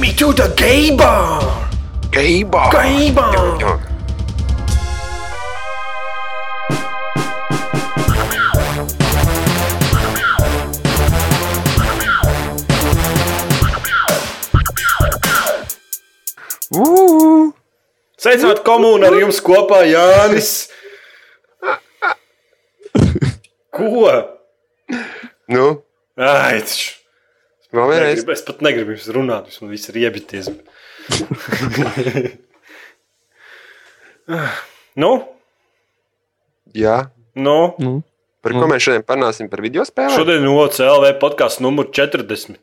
me to the gay bar! Gay bar! Jā. Ū! Sveicināt komūnu ar jums kopā, Jānis! Ko? Nu, Ai, taču. Vēl vienreiz. Negribu, es pat negribu jums runāt, man visi ir iebities. nu, Jā. nu, Nu, Par ko mēs šodien parunāsim? Par video spēlēm? šodien OCLV podkāsts numur 40.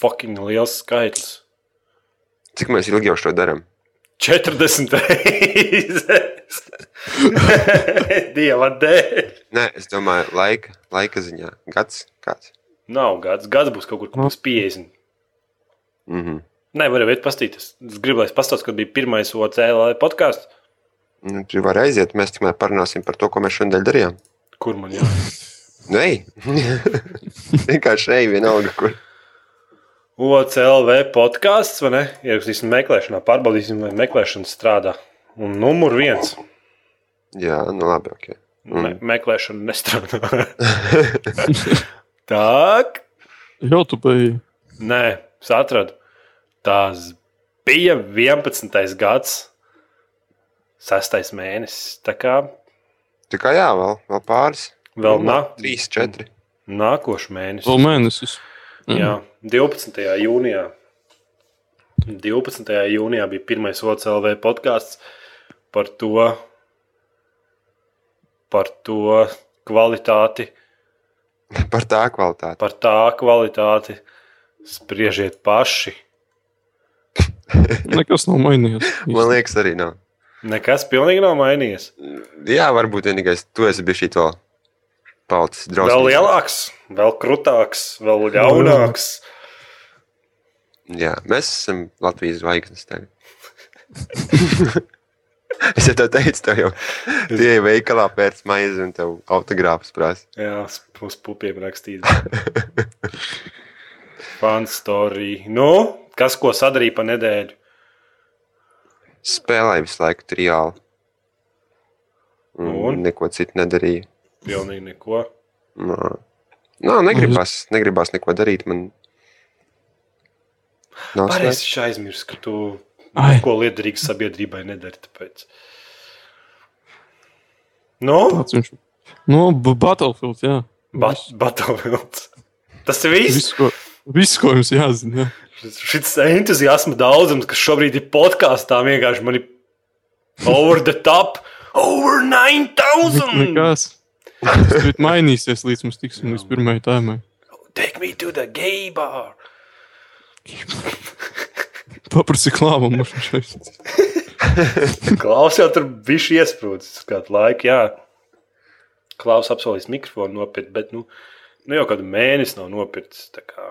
Fucking liels skaitlis. Cik mēs ilgi jau šo darām? 40 reizes. Dieva dēļ. Nē, es domāju, laika, laika ziņā. Gads kāds. Nav gads. Gads būs kaut kur, būs 50. Mhm. Nē, varu veikt pastīties. Es gribu, lai es pastāstītu, kad bija pirmais OCLV podkāsts. Nu, tur var aiziet. Mēs tikmēr parunāsim par to, ko mēs šodien darījām. Kur man jā? Nu, ej! Vienkārši ej, vienalga, kur. OCLV podkāsts, vai ne? Ierakstīsim meklēšanā, pārbaudīsim, vai meklēšana strādā. Un numur viens. Jā, nu labi, ok. Me meklēšana nestrādā. Tā, jau tu biji. nē, es atradu. Tas bija 11. gads, 6. mēnesis. Tā kā Tā kā jā, vēl, vēl pāris. vēl nā, Trīs, četri. nākošais mēnesis. Vēl mēnesis. Jā, 12. jūnijā. 12. jūnijā bija pirmais OCLV podkāsts par to, par to kvalitāti, Par tā kvalitāti. par tā kvalitāti. Spriežiet paši. Nekas nav mainījies. Man liekas, arī nav. Nekas pilnīgi nav mainījies. Jā, varbūt vienīgais, tu esi bijis šī to palicis Vēl drausmīgāks. lielāks, vēl krūtāks, vēl ļaunāks. Jā, mēs esam Latvijas zvaigznes tagad. es jau teicu, tev jau tie ir veikalā pēc maizes un tev autogrāfs prasa. Jā, uz pupiem rakstīt. Fanstorija. Nu, kas ko sadarīja pa nedēļu? Spēlēja visu laiku triāli. Un, Un? neko citu nedarīja. Pilnīgi neko. Nā, Nā negribas, negribas neko darīt. Man nav Pareizi aizmirsu, ka tu Ai. neko liederīgu sabiedrībai nedari. Tāpēc. Nu, Tāds viņš. Nu, Battlefield, jā. Bat Battlefields. Tas ir viss. Viss, ko, viss, ko jums jāzina. Jā. Šis entuziasma daudzums, kas šobrīd ir podkāstā, vienkārši man ir over the top. Over 9000! Nekas. Tas tur mainīsies, līdz mums tiksim līdz pirmajai tēmai. Take me to the gay bar! Paprasti klāvam. Klaus jau tur bija iesprūdis kādu laiku. Jā. Klaus apsolījis mikrofonu nopirkt, bet nu, nu jau kādu mēnesi nav kā.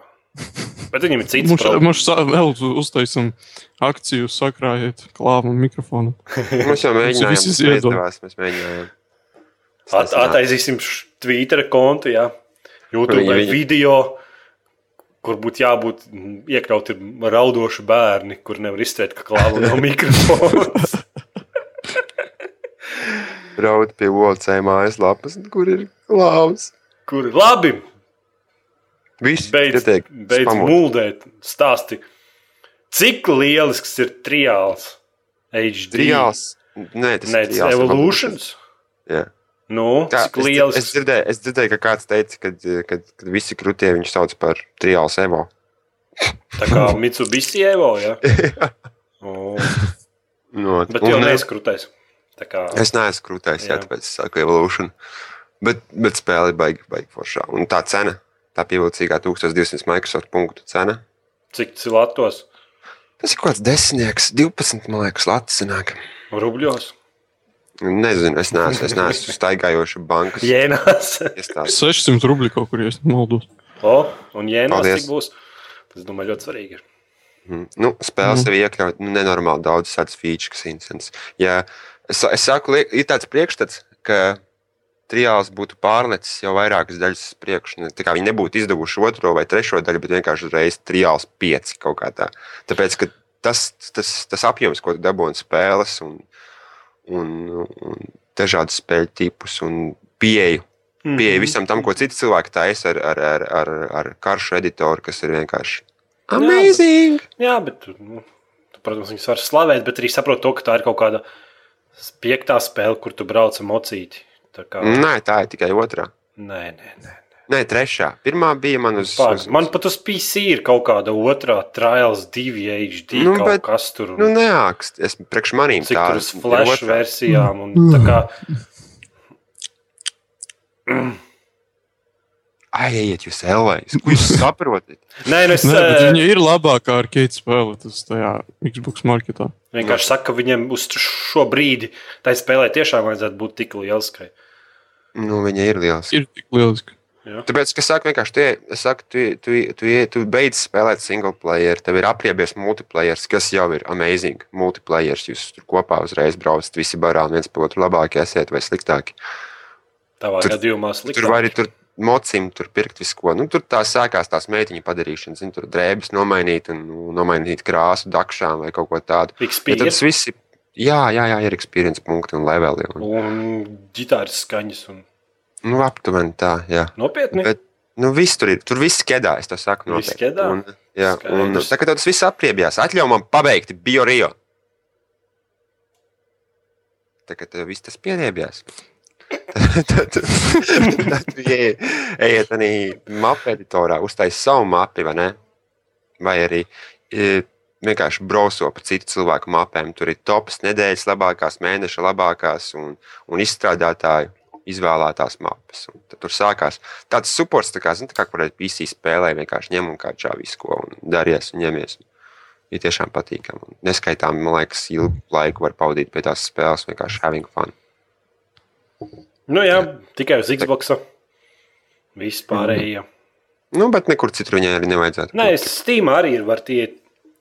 Bet viņam ir cits Mums mums vēl uztaisam akciju, sakrājiet klāvam mikrofonu. Mums jau mēģinājām, tas iedod. neizdevās, mēs mēģinājām. At, attaisīsim Twitter kontu, jā. YouTube Viņi- viņi- video, kur būtu jābūt iekļauti raudoši bērni, kur nevar izturēt, ka klāva no mikrofona. Raud pie OC mājaslapas, kur ir klaus. kur ir labi, Viss beidz, pietiek, beidz spamot. muldēt, stāsti. Cik lielisks ir triāls? HD. Triāls. Nē, tas Nē, ir tas triāls Evolutions. Jā. Nu, Tā, cik es, dzir- lielisks. es, dzirdēju, es dzirdēju, ka kāds teica, ka kad, kad visi krūtie viņu sauc par triāls Evo. Tā kā Mitsubishi Evo, jā. O, No, bet un, jau eh, neizkrutēs. Tā kā Es neesmu krūtājs, jā, Jā. tāpēc es saku Evolution. Bet, bet spēle ir baigi, baigi foršā. Un tā cena, tā pievilcīgā 1200 Microsoft punktu cena. cik tas ir Latvijas Tas ir kaut kāds desmitnieks, 12, man liekas, Latvijas sanāk. rubļos? Nezinu, es neesmu, es neesmu staigājoša bankas Jēnās. iestāde. 600 rubļi kaut kur, ja nemaldos. O, un jēnās Paldies. cik būs? Tas, domāju, ļoti svarīgi. ir. Mm. Nu, spēle mm. sev iekļaut nu, nenormāli daudz tādas features, kas ir interesants. Ja, es, es saku, liek, ir tāds priekšstats, ka triāls būtu pārlecis jau vairākas daļas kā viņi nebūtu izdevuši otro vai trešo daļu, bet vienkārši uzreiz triāls pieci kaut kā tā. Tāpēc, ka tas, tas, tas apjoms, ko tu dabūji no spēles, un, un, un dažādas spēļu tipus un pieeju. Mhm. Pieeja visam tam, ko citi cilvēki taisa ar, ar, ar, ar, ar karšu editoru, kas ir vienkārši bet- amazing. Jā, bet, nu, tu, protams, viņas var slavēt, bet arī saprot to, ka tā ir kaut kāda piektā spēle, kur tu brauc ar mocīti. Tā kā, Nē, tā ir tikai otrā. nē, nē, nē. Nē, trešā. Pirmā bija man uz. Pār, uz man pat uz PC ir kaut kāda otrā Trials 2 HD. Nu, Nu, kaut bet- kas tur Nu, neākst. Es priekš manīm cik tā tur uz flash ir otrā. versijām. Un, tā kā, Ai, ejiet jūs elvēs. Ko jūs saprotat? nē, nu es Nē, bet eh, viņa ir labākā arcade spēle tas tajā Xbox marketā. vienkārši saku, ka viņiem uz šo brīdi tai spēlē tiešām vajadzētu būt tik lieliskai. Nu, viņa ir liels. Ir tik lieliski. Tāpēc, ka es saku, vienkārši, tu, es saku, tu, tu, tu, tu beidz spēlēt single player, tev ir apriebies multiplayer, kas jau ir amazing. Multiplayer, jūs tur kopā uzreiz braucat, visi barā, un viens par otru labāki esiet vai sliktāki. Tavā Tur- gadījumā Tur sliktāk. var arī tur mocim, tur pirkt visu ko. Nu, tur tā sākās tās meitiņu padarīšanas, zin, tur drēbes nomainīt un nu, nomainīt krāsu dakšām vai kaut ko tādu. Bet tas viss ir, jā, jā, jā, ir experience punkti un leveli. Un, un ģitāras skaņas. Un... nu, aptuveni tā, jā. Nopietni. Bet, nu, viss tur ir, tur viss kedā, es to saku. Viss kedā? Un, jā, un Skaidrs. tā kā tas viss apriebjās, atļauj man pabeigt biorio. Kā tev viss tas pieriebjās. tad ejiet arī mapu editorā, uztaisīt savu mapu, vai ne? Vai arī e, vienkārši brauso pa citu cilvēku mapēm. Tur ir topas nedēļas labākās, mēneša labākās un, un izstrādātāju izvēlētās tad tur sākās tāds supports, tā kā, zin, tā kā kurai PC spēlē, vienkārši ņem un kā čā visu ko un daries un ņemies. Ir tiešām patīkami. Neskaitām, man liekas, ilgu laiku var pavadīt pie tās spēles, vienkārši having fun. Nu, jā, tikai uz Xbox. Viss pārējie. Nu, bet nekur citur viņai arī nevajadzētu. Nē, es Steam arī ir var tie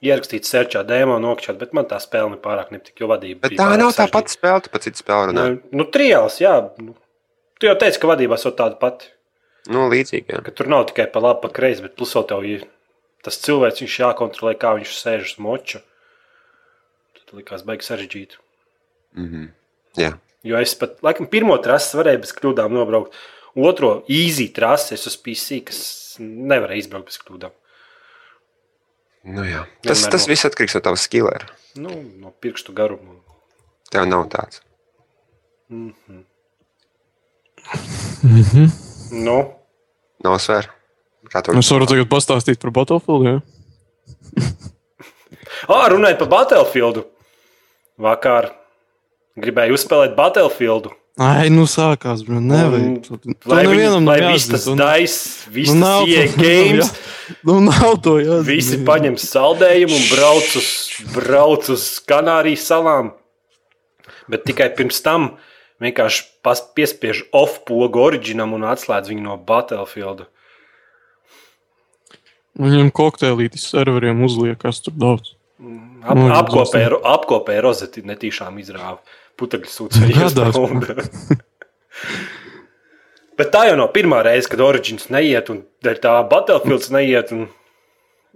ierakstīt serčā dēmā, nokļūt, bet man tā spēle ne pārāk nepatika, jo vadība Bet tā nav tā pati spēle, tu pa citu spēli runā. Nu, nu trijāls, jā. Nu, Tu jau teici, ka vadībā esot tāda pati. Nu, līdzīgi. Jā. Ka tur nav tikai pa labi, pa kreisi, bet plus vēl tev ir tas cilvēks, viņš jākontrolē, kā viņš sēž uz moču. Tad likās baigi sarežģīti. Mm -hmm. jā. Jo es pat, laikam, pirmo trasi varēju bez kļūdām nobraukt. Otro īzī trasi es uz PC, kas nevarēja izbraukt bez kļūdām. Nu, jā. Tas, Vienmēr tas no- viss atkarīgs no tavas skillera. Nu, no pirkstu garuma. Tev nav tāds. Mm -hmm. Mhm. Nu, Nav svēr. Kā to Es varu tagad pastāstīt par Battlefield. Jā. ah, runājot par Battlefieldu. Vakar gribēju uzspēlēt Battlefieldu. Ai, nu sākās, bet nevajag. Un Lai, viņi, nevienam lai viss tas dais, viss Nu, tas to- games, Nu, nav to jāzina. visi paņem saldējumu un brauc uz, brauc uz Kanārijas salām. Bet tikai pirms tam vienkārši pas- piespiež off pogu oriģinam un atslēdz viņu no Battlefielda. Viņam kokteilītis serveriem uzliek, kas tur daudz. Ap, Nu, apkopēja, apkopēja rozeti netīšām izrāva putekļu sūcēju. Bet tā jau nav pirmā reize, kad Origins neiet, un tā Battlefields neiet. un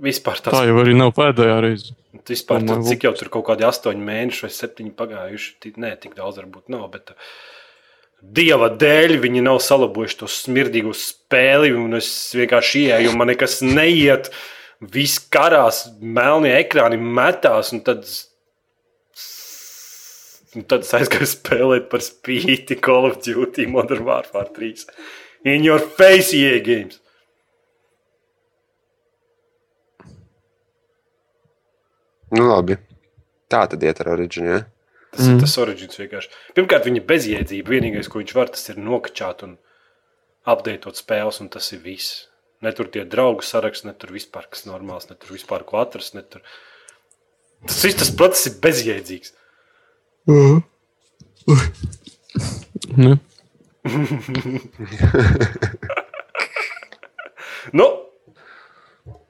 Vispār tas Tā jau arī nav pēdējā reize. vispār, tad, cik jau tur kaut kādi astoņi mēneši vai septiņi pagājuši. Nē, tik daudz varbūt nav. Bet, uh, Dieva dēļ viņi nav salabojuši to smirdīgo spēli, un es vienkārši ienāku, un man nekas neiet. Viss karās, melnie ekrāni metās, un tad, un tad es aizgāju spēlēt par spīti Call of Duty Modern Warfare 3. In your face, EA Nu, labi. Tā tad iet ar oriģinu. Ja? Tas mm. ir tas origins vienkārši. Pirmkārt, viņa bezjēdzība. Vienīgais, ko viņš var, tas ir nokačāt un apdeitot spēles, un tas ir viss. Ne tur tie draugu saraksts, ne tur vispār kas normāls, ne tur vispār ko atrast. Tur... Tas viss tas process ir bezjēdzīgs. Ne? Nu,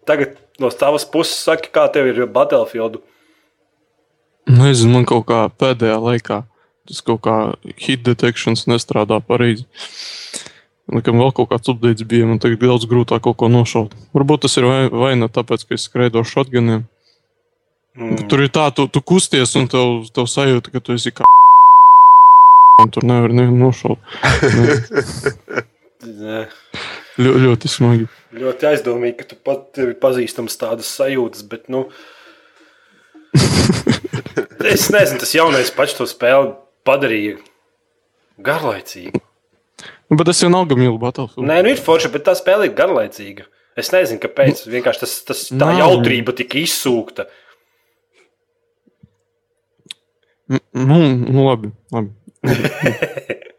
tagad no savas puses saki, kā tev ir Battlefield. Nezinu, man kaut kā pēdējā laikā tas kaut kā hit detektions nestrādā pareizi. Likam, vēl kaut kāds updates bija, man tagad daudz grūtāk kaut ko nošaut. Varbūt tas ir vai, vai ne tāpēc, ka es skrēju ar shotguniem. Mm. Tur ir tā, tu, tu kusties un tev, tev sajūta, ka tu esi kā. Tur nevar nevienu nošaut. Nē. Ļo, ļoti smagi. Ļoti aizdomīgi, ka tu pat ir pazīstams tādas sajūtas, bet, nu, es nezinu, tas jaunais pats to spēli padarīja garlaicīgu. Nu, bet es jau nav mīlu Battlefield. Nē, nu ir forši, bet tā spēle ir garlaicīga. Es nezinu, kāpēc. Vienkārši tas, tas tā Nav. jautrība tika izsūkta. Nu, nu labi. labi.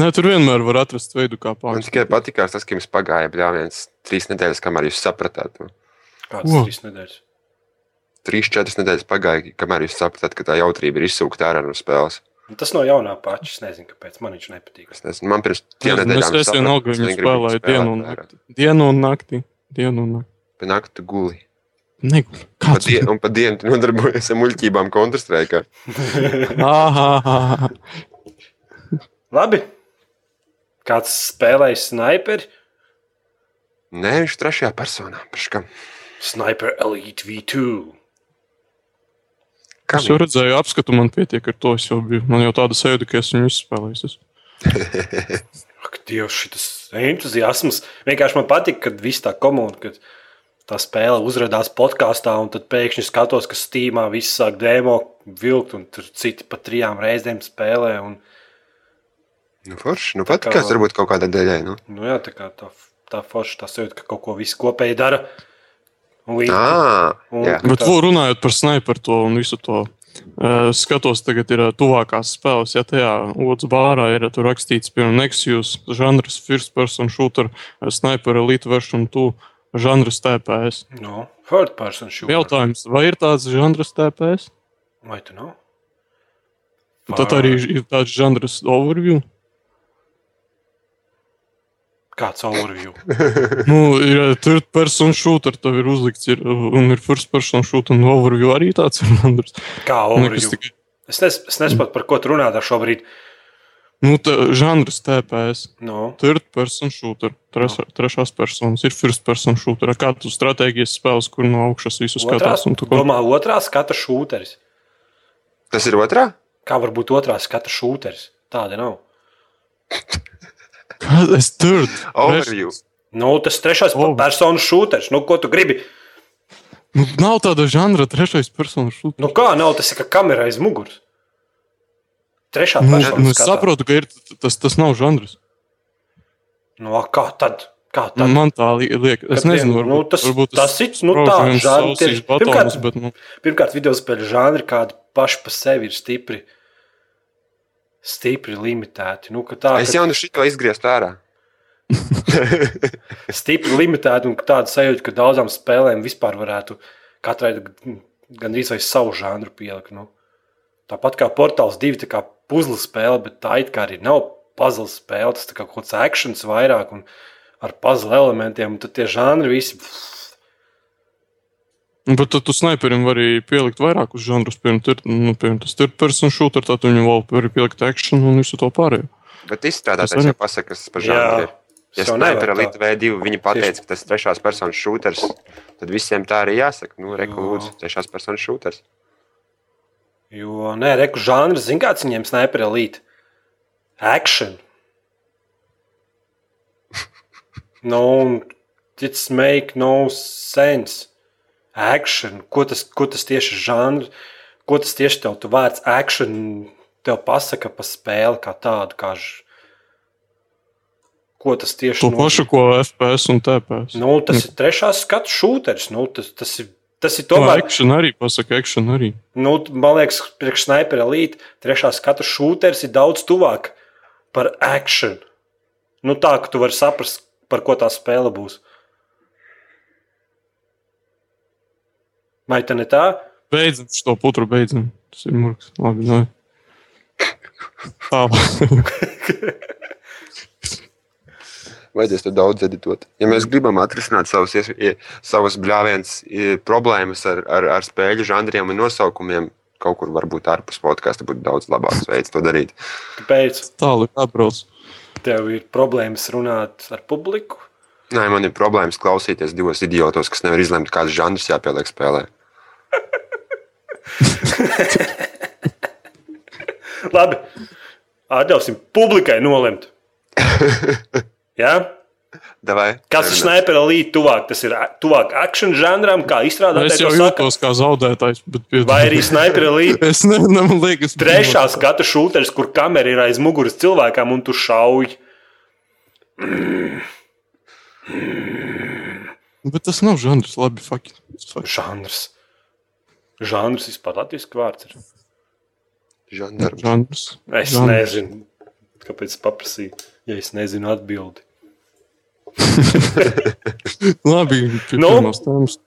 Nē, tur vienmēr var atrast veidu, kā Man pārspēt. tikai patīkās tas, ka jums pagāja bļāviens trīs nedēļas, kamēr jūs sapratāt. to. Kāds Ko? trīs nedēļas? Trīs, četras nedēļas pagāja, kamēr jūs sapratāt, ka tā jautrība ir izsūkta ārā no spēles. Nu, Tas no jaunā paša. Es nezinu, kāpēc man viņš nepatīk. Es nezinu, man pirms tiem nedēļām es vienalga viņu spēlēju dienu un naktī. Dienu un naktī. Dienu un naktī. Pa nakti guli. Negul. Pa Kāds dienu, un pa dienu tu nodarbojies ar muļķībām kontrastrēkā. Labi. Kāds spēlēja sniperi? Nē, viņš ir trešajā personā. Paškam. Sniper Elite V2. Kam es jau redzēju, apskatu man pietiek ar to. Es jau biju. Man jau tāda sajūta, ka es viņu izspēlēju. Ak, Dievs, šis entuziasms. Vienkārši man patīk, kad viss tā komanda, kad tā spēle uzrādās podkāstā, un tad pēkšņi skatos, ka Steamā viss sāk demo vilkt, un tur citi pa trijām reizēm spēlē. Un, Nu, forši. Nu, pat Kā- kāds varbūt kaut kādā dēļai. Nu. nu, jā, tā kā tā, tā forša tā sajūta, ka kaut ko visi kopēji dara. Un līdz, Ah, Un- jā. Bet Tā. runājot par sniperu to un visu to. Uh, skatos, tagad ir tuvākās spēles. Ja tajā otrs bārā ir tur rakstīts, piemēram, Nexus, žanrs, first person shooter, sniper elite version 2, žanrs TPS. no, third person shooter. Jautājums, vai ir tāds žanrs TPS? Vai tu nav? Un Tad arī ir tāds žanrs overview. Kāds overview? Nu, ir uh, third person shooter, tev ir uzlikts, ir, un ir first person shooter, un overview arī tāds ir žanrs. Kā overview? tikai- Es, nes, es nesaprotu, par ko tu runā ar šobrīd. Nu, tā, žanrs TPS. No. Third person shooter, tres, trešās personas, ir first person shooter. Ar Kādu stratēģijas spēles, kur no augšas visu skatās. un tu ko- domā, otrā skata šūteris. Tas ir otrā? Kā var būt otrā skata šūteris? Tāda nav. Kā es third? Overview. Nu, tas trešais Oh. personu šūteris. Nu, ko tu gribi? Nu, nav tāda žanra trešais personas shooter. Nu, kā nav tas, ir kā kamera aiz muguras? Trešā Nu, persona. nu, es saprotu, ka ir, tas, tas nav žanrs. Nu, a, kā tad? Kā tad? Man tā li- liekas. Es nezinu, varbūt, nu, tas- varbūt tas ir, nu, spraužu tā, viens žanri sausīs tieši- batonus, pirmkārt- bet, nu, Pirmkārt, video spēļu žanri kādi paši par sevi ir stipri. Stipri limitēti. Nu, tā, Es jau nu šito izgriezu ārā. stipri limitēti un tāda sajūta, ka daudzām spēlēm vispār varētu katrai gandrīz vai savu žanru pielikt. Nu. Tāpat kā Portāls 2, tā kā puzle spēle, bet tā it kā arī nav puzzle spēle. Tas kā kaut kāds akcents vairāk un ar puzzle elementiem. Un tad tie žanri visi. Bet tad tu sniperim vari pielikt vairākus žanrus. Piemēram, nu, piemēram tas third person shooter, tad viņu vēl var pielikt action un visu to pārējo. Bet izstrādātājs jau pasaka, kas par žanru ir. Ja Sniper. Elite V2 viņi pateica, ka tas ir trešās personas šūters, tad visiem tā arī jāsaka. Nu, reku, lūdzu, trešās personas šūters. Jo, nē, reku žanrs, zin kāds viņiem sniper elite. Action. No, it's make no sense. Action. Ko tas, ko tas tieši žanrs, ko tas tieši tev tu vārds action tev pasaka par spēli kā tādu, kā ž... Ko tas tieši To pašu, ko FPS un TPS. Nu, tas ir trešās skatu šūteris. Nu, tas, tas ir, tas ir To tomēr. action arī pasaka, action arī. Nu, man liekas, priekš snipera elite trešā skatu šūteris ir daudz tuvāk par action. Nu, tā, ka tu vari saprast, par ko tā spēle būs. Vai tā ne tā? Beidzam šo putru, beidzam. Tas ir murgs. Labi, no. Tālāk. Vajadzēs to daudz editot. Ja mēs gribam atrisināt savus, savus bļāvienus, i- problēmas ar, ar, ar spēļu žanriem un nosaukumiem, kaut kur varbūt ārpus podkāsta būtu daudz labāks veids to darīt. Kāpēc Tālāk atbrauc. tev ir problēmas runāt ar publiku? Nē, man ir problēmas klausīties divos idiotos, kas nevar izlemt, kāds žanrs jāpieliek spēlē. Labi, atļausim publikai nolemt. Ja? Davai, Kas ir sniper elite tuvāk? Tas ir tuvāk action žanram, kā Es izstrādātāji jau jūtos kā zaudētājs. bet. Vai arī sniper elite Es nezinu, man liekas, trešā skatu šūteris, kur kamera ir aiz muguras cilvēkam un tu šauj. Bet tas nav žanrs, labi. Fuck. Fuck. Žanrs. Žanrs vispār latviešu vārds ir. Žandarms. Žanrs. Es Žanrs. nezinu, kāpēc paprasīju, ja es nezinu atbildi. Labi, Nu? pirmās tēmas.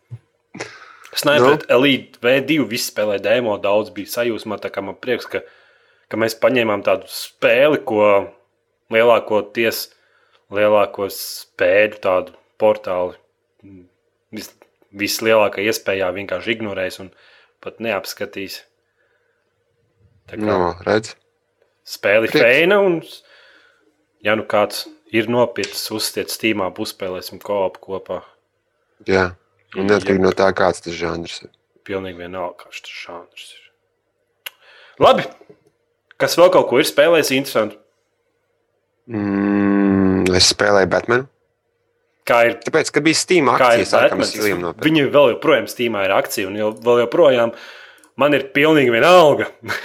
Sniper Elite V2 visi spēlē demo, daudz bija sajūsmā. Tā kā man prieks, ka, ka mēs paņēmām tādu spēli, ko lielākoties lielākos spēļu tādu portālu vis, vislielākā iespējā vienkārši ignorēs un pat neapskatīs. Tā kā No, redz. spēle ir prieks. feina, un, ja nu kāds ir nopietns, uzstiet stīmā, uzspēlēsim kopu kopā. Jā. Un neatkarīgi no tā, kāds tas žanrs ir. Pilnīgi vienalga, kāds tas žanrs ir. Labi, kas vēl kaut ko ir spēlējis interesanti? Mm, es spēlēju Batmanu. Kā ir, Tāpēc, kad bija Steam akcijas, sākām Batmans? silīm no Viņi vēl joprojām stīmā ir akcija, un jau, vēl joprojām man ir pilnīgi vienalga.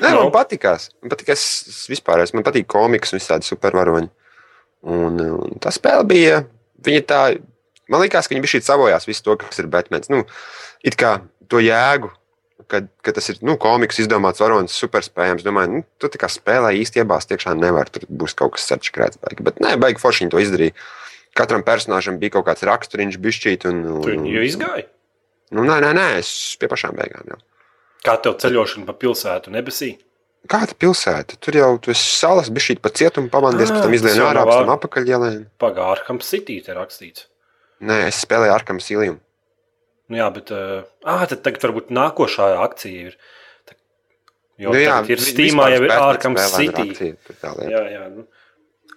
Nē, Nu. man patīkās. Man patīkās vispār. Man patīk komiks un visādi supervaroņi. Un, un tā spēle bija. Viņa tā, man liekas, ka viņa bija šī savojās visu to, kas ir Batmans. Nu, it kā to jēgu, kad, kad tas ir nu, komiks, izdomāts varonis, superspējams. Domāju, nu, tu tā kā spēlē īsti iebāzt iekšā nevar. Tur būs kaut kas sačakrēts. Baigi. Bet nē, baigi forši viņi to izdarīja. Katram personāžam bija kaut kāds raksturiņš, bišķīt. Un, un, Tu jau izgāji. Nu, nē, nē, nē, es pie pašām beigām jau. Kā tev ceļošana pa pilsētu nebesī? Kāda pilsēta? Tur jau tu esi salas, bija šī pa cietumu pamandies, Ā, pēc tam izlien ārā, pēc tam apakaļ ielēn. Pagārkam City te rakstīts. Nē, es spēlēju Arkam Siliju. Nu, jā, bet ah, tad tagad varbūt nākošā akcija ir. Jo Nu, jā, ir Steamā jau ir Arkam City. Jā. Jā, jā, nu.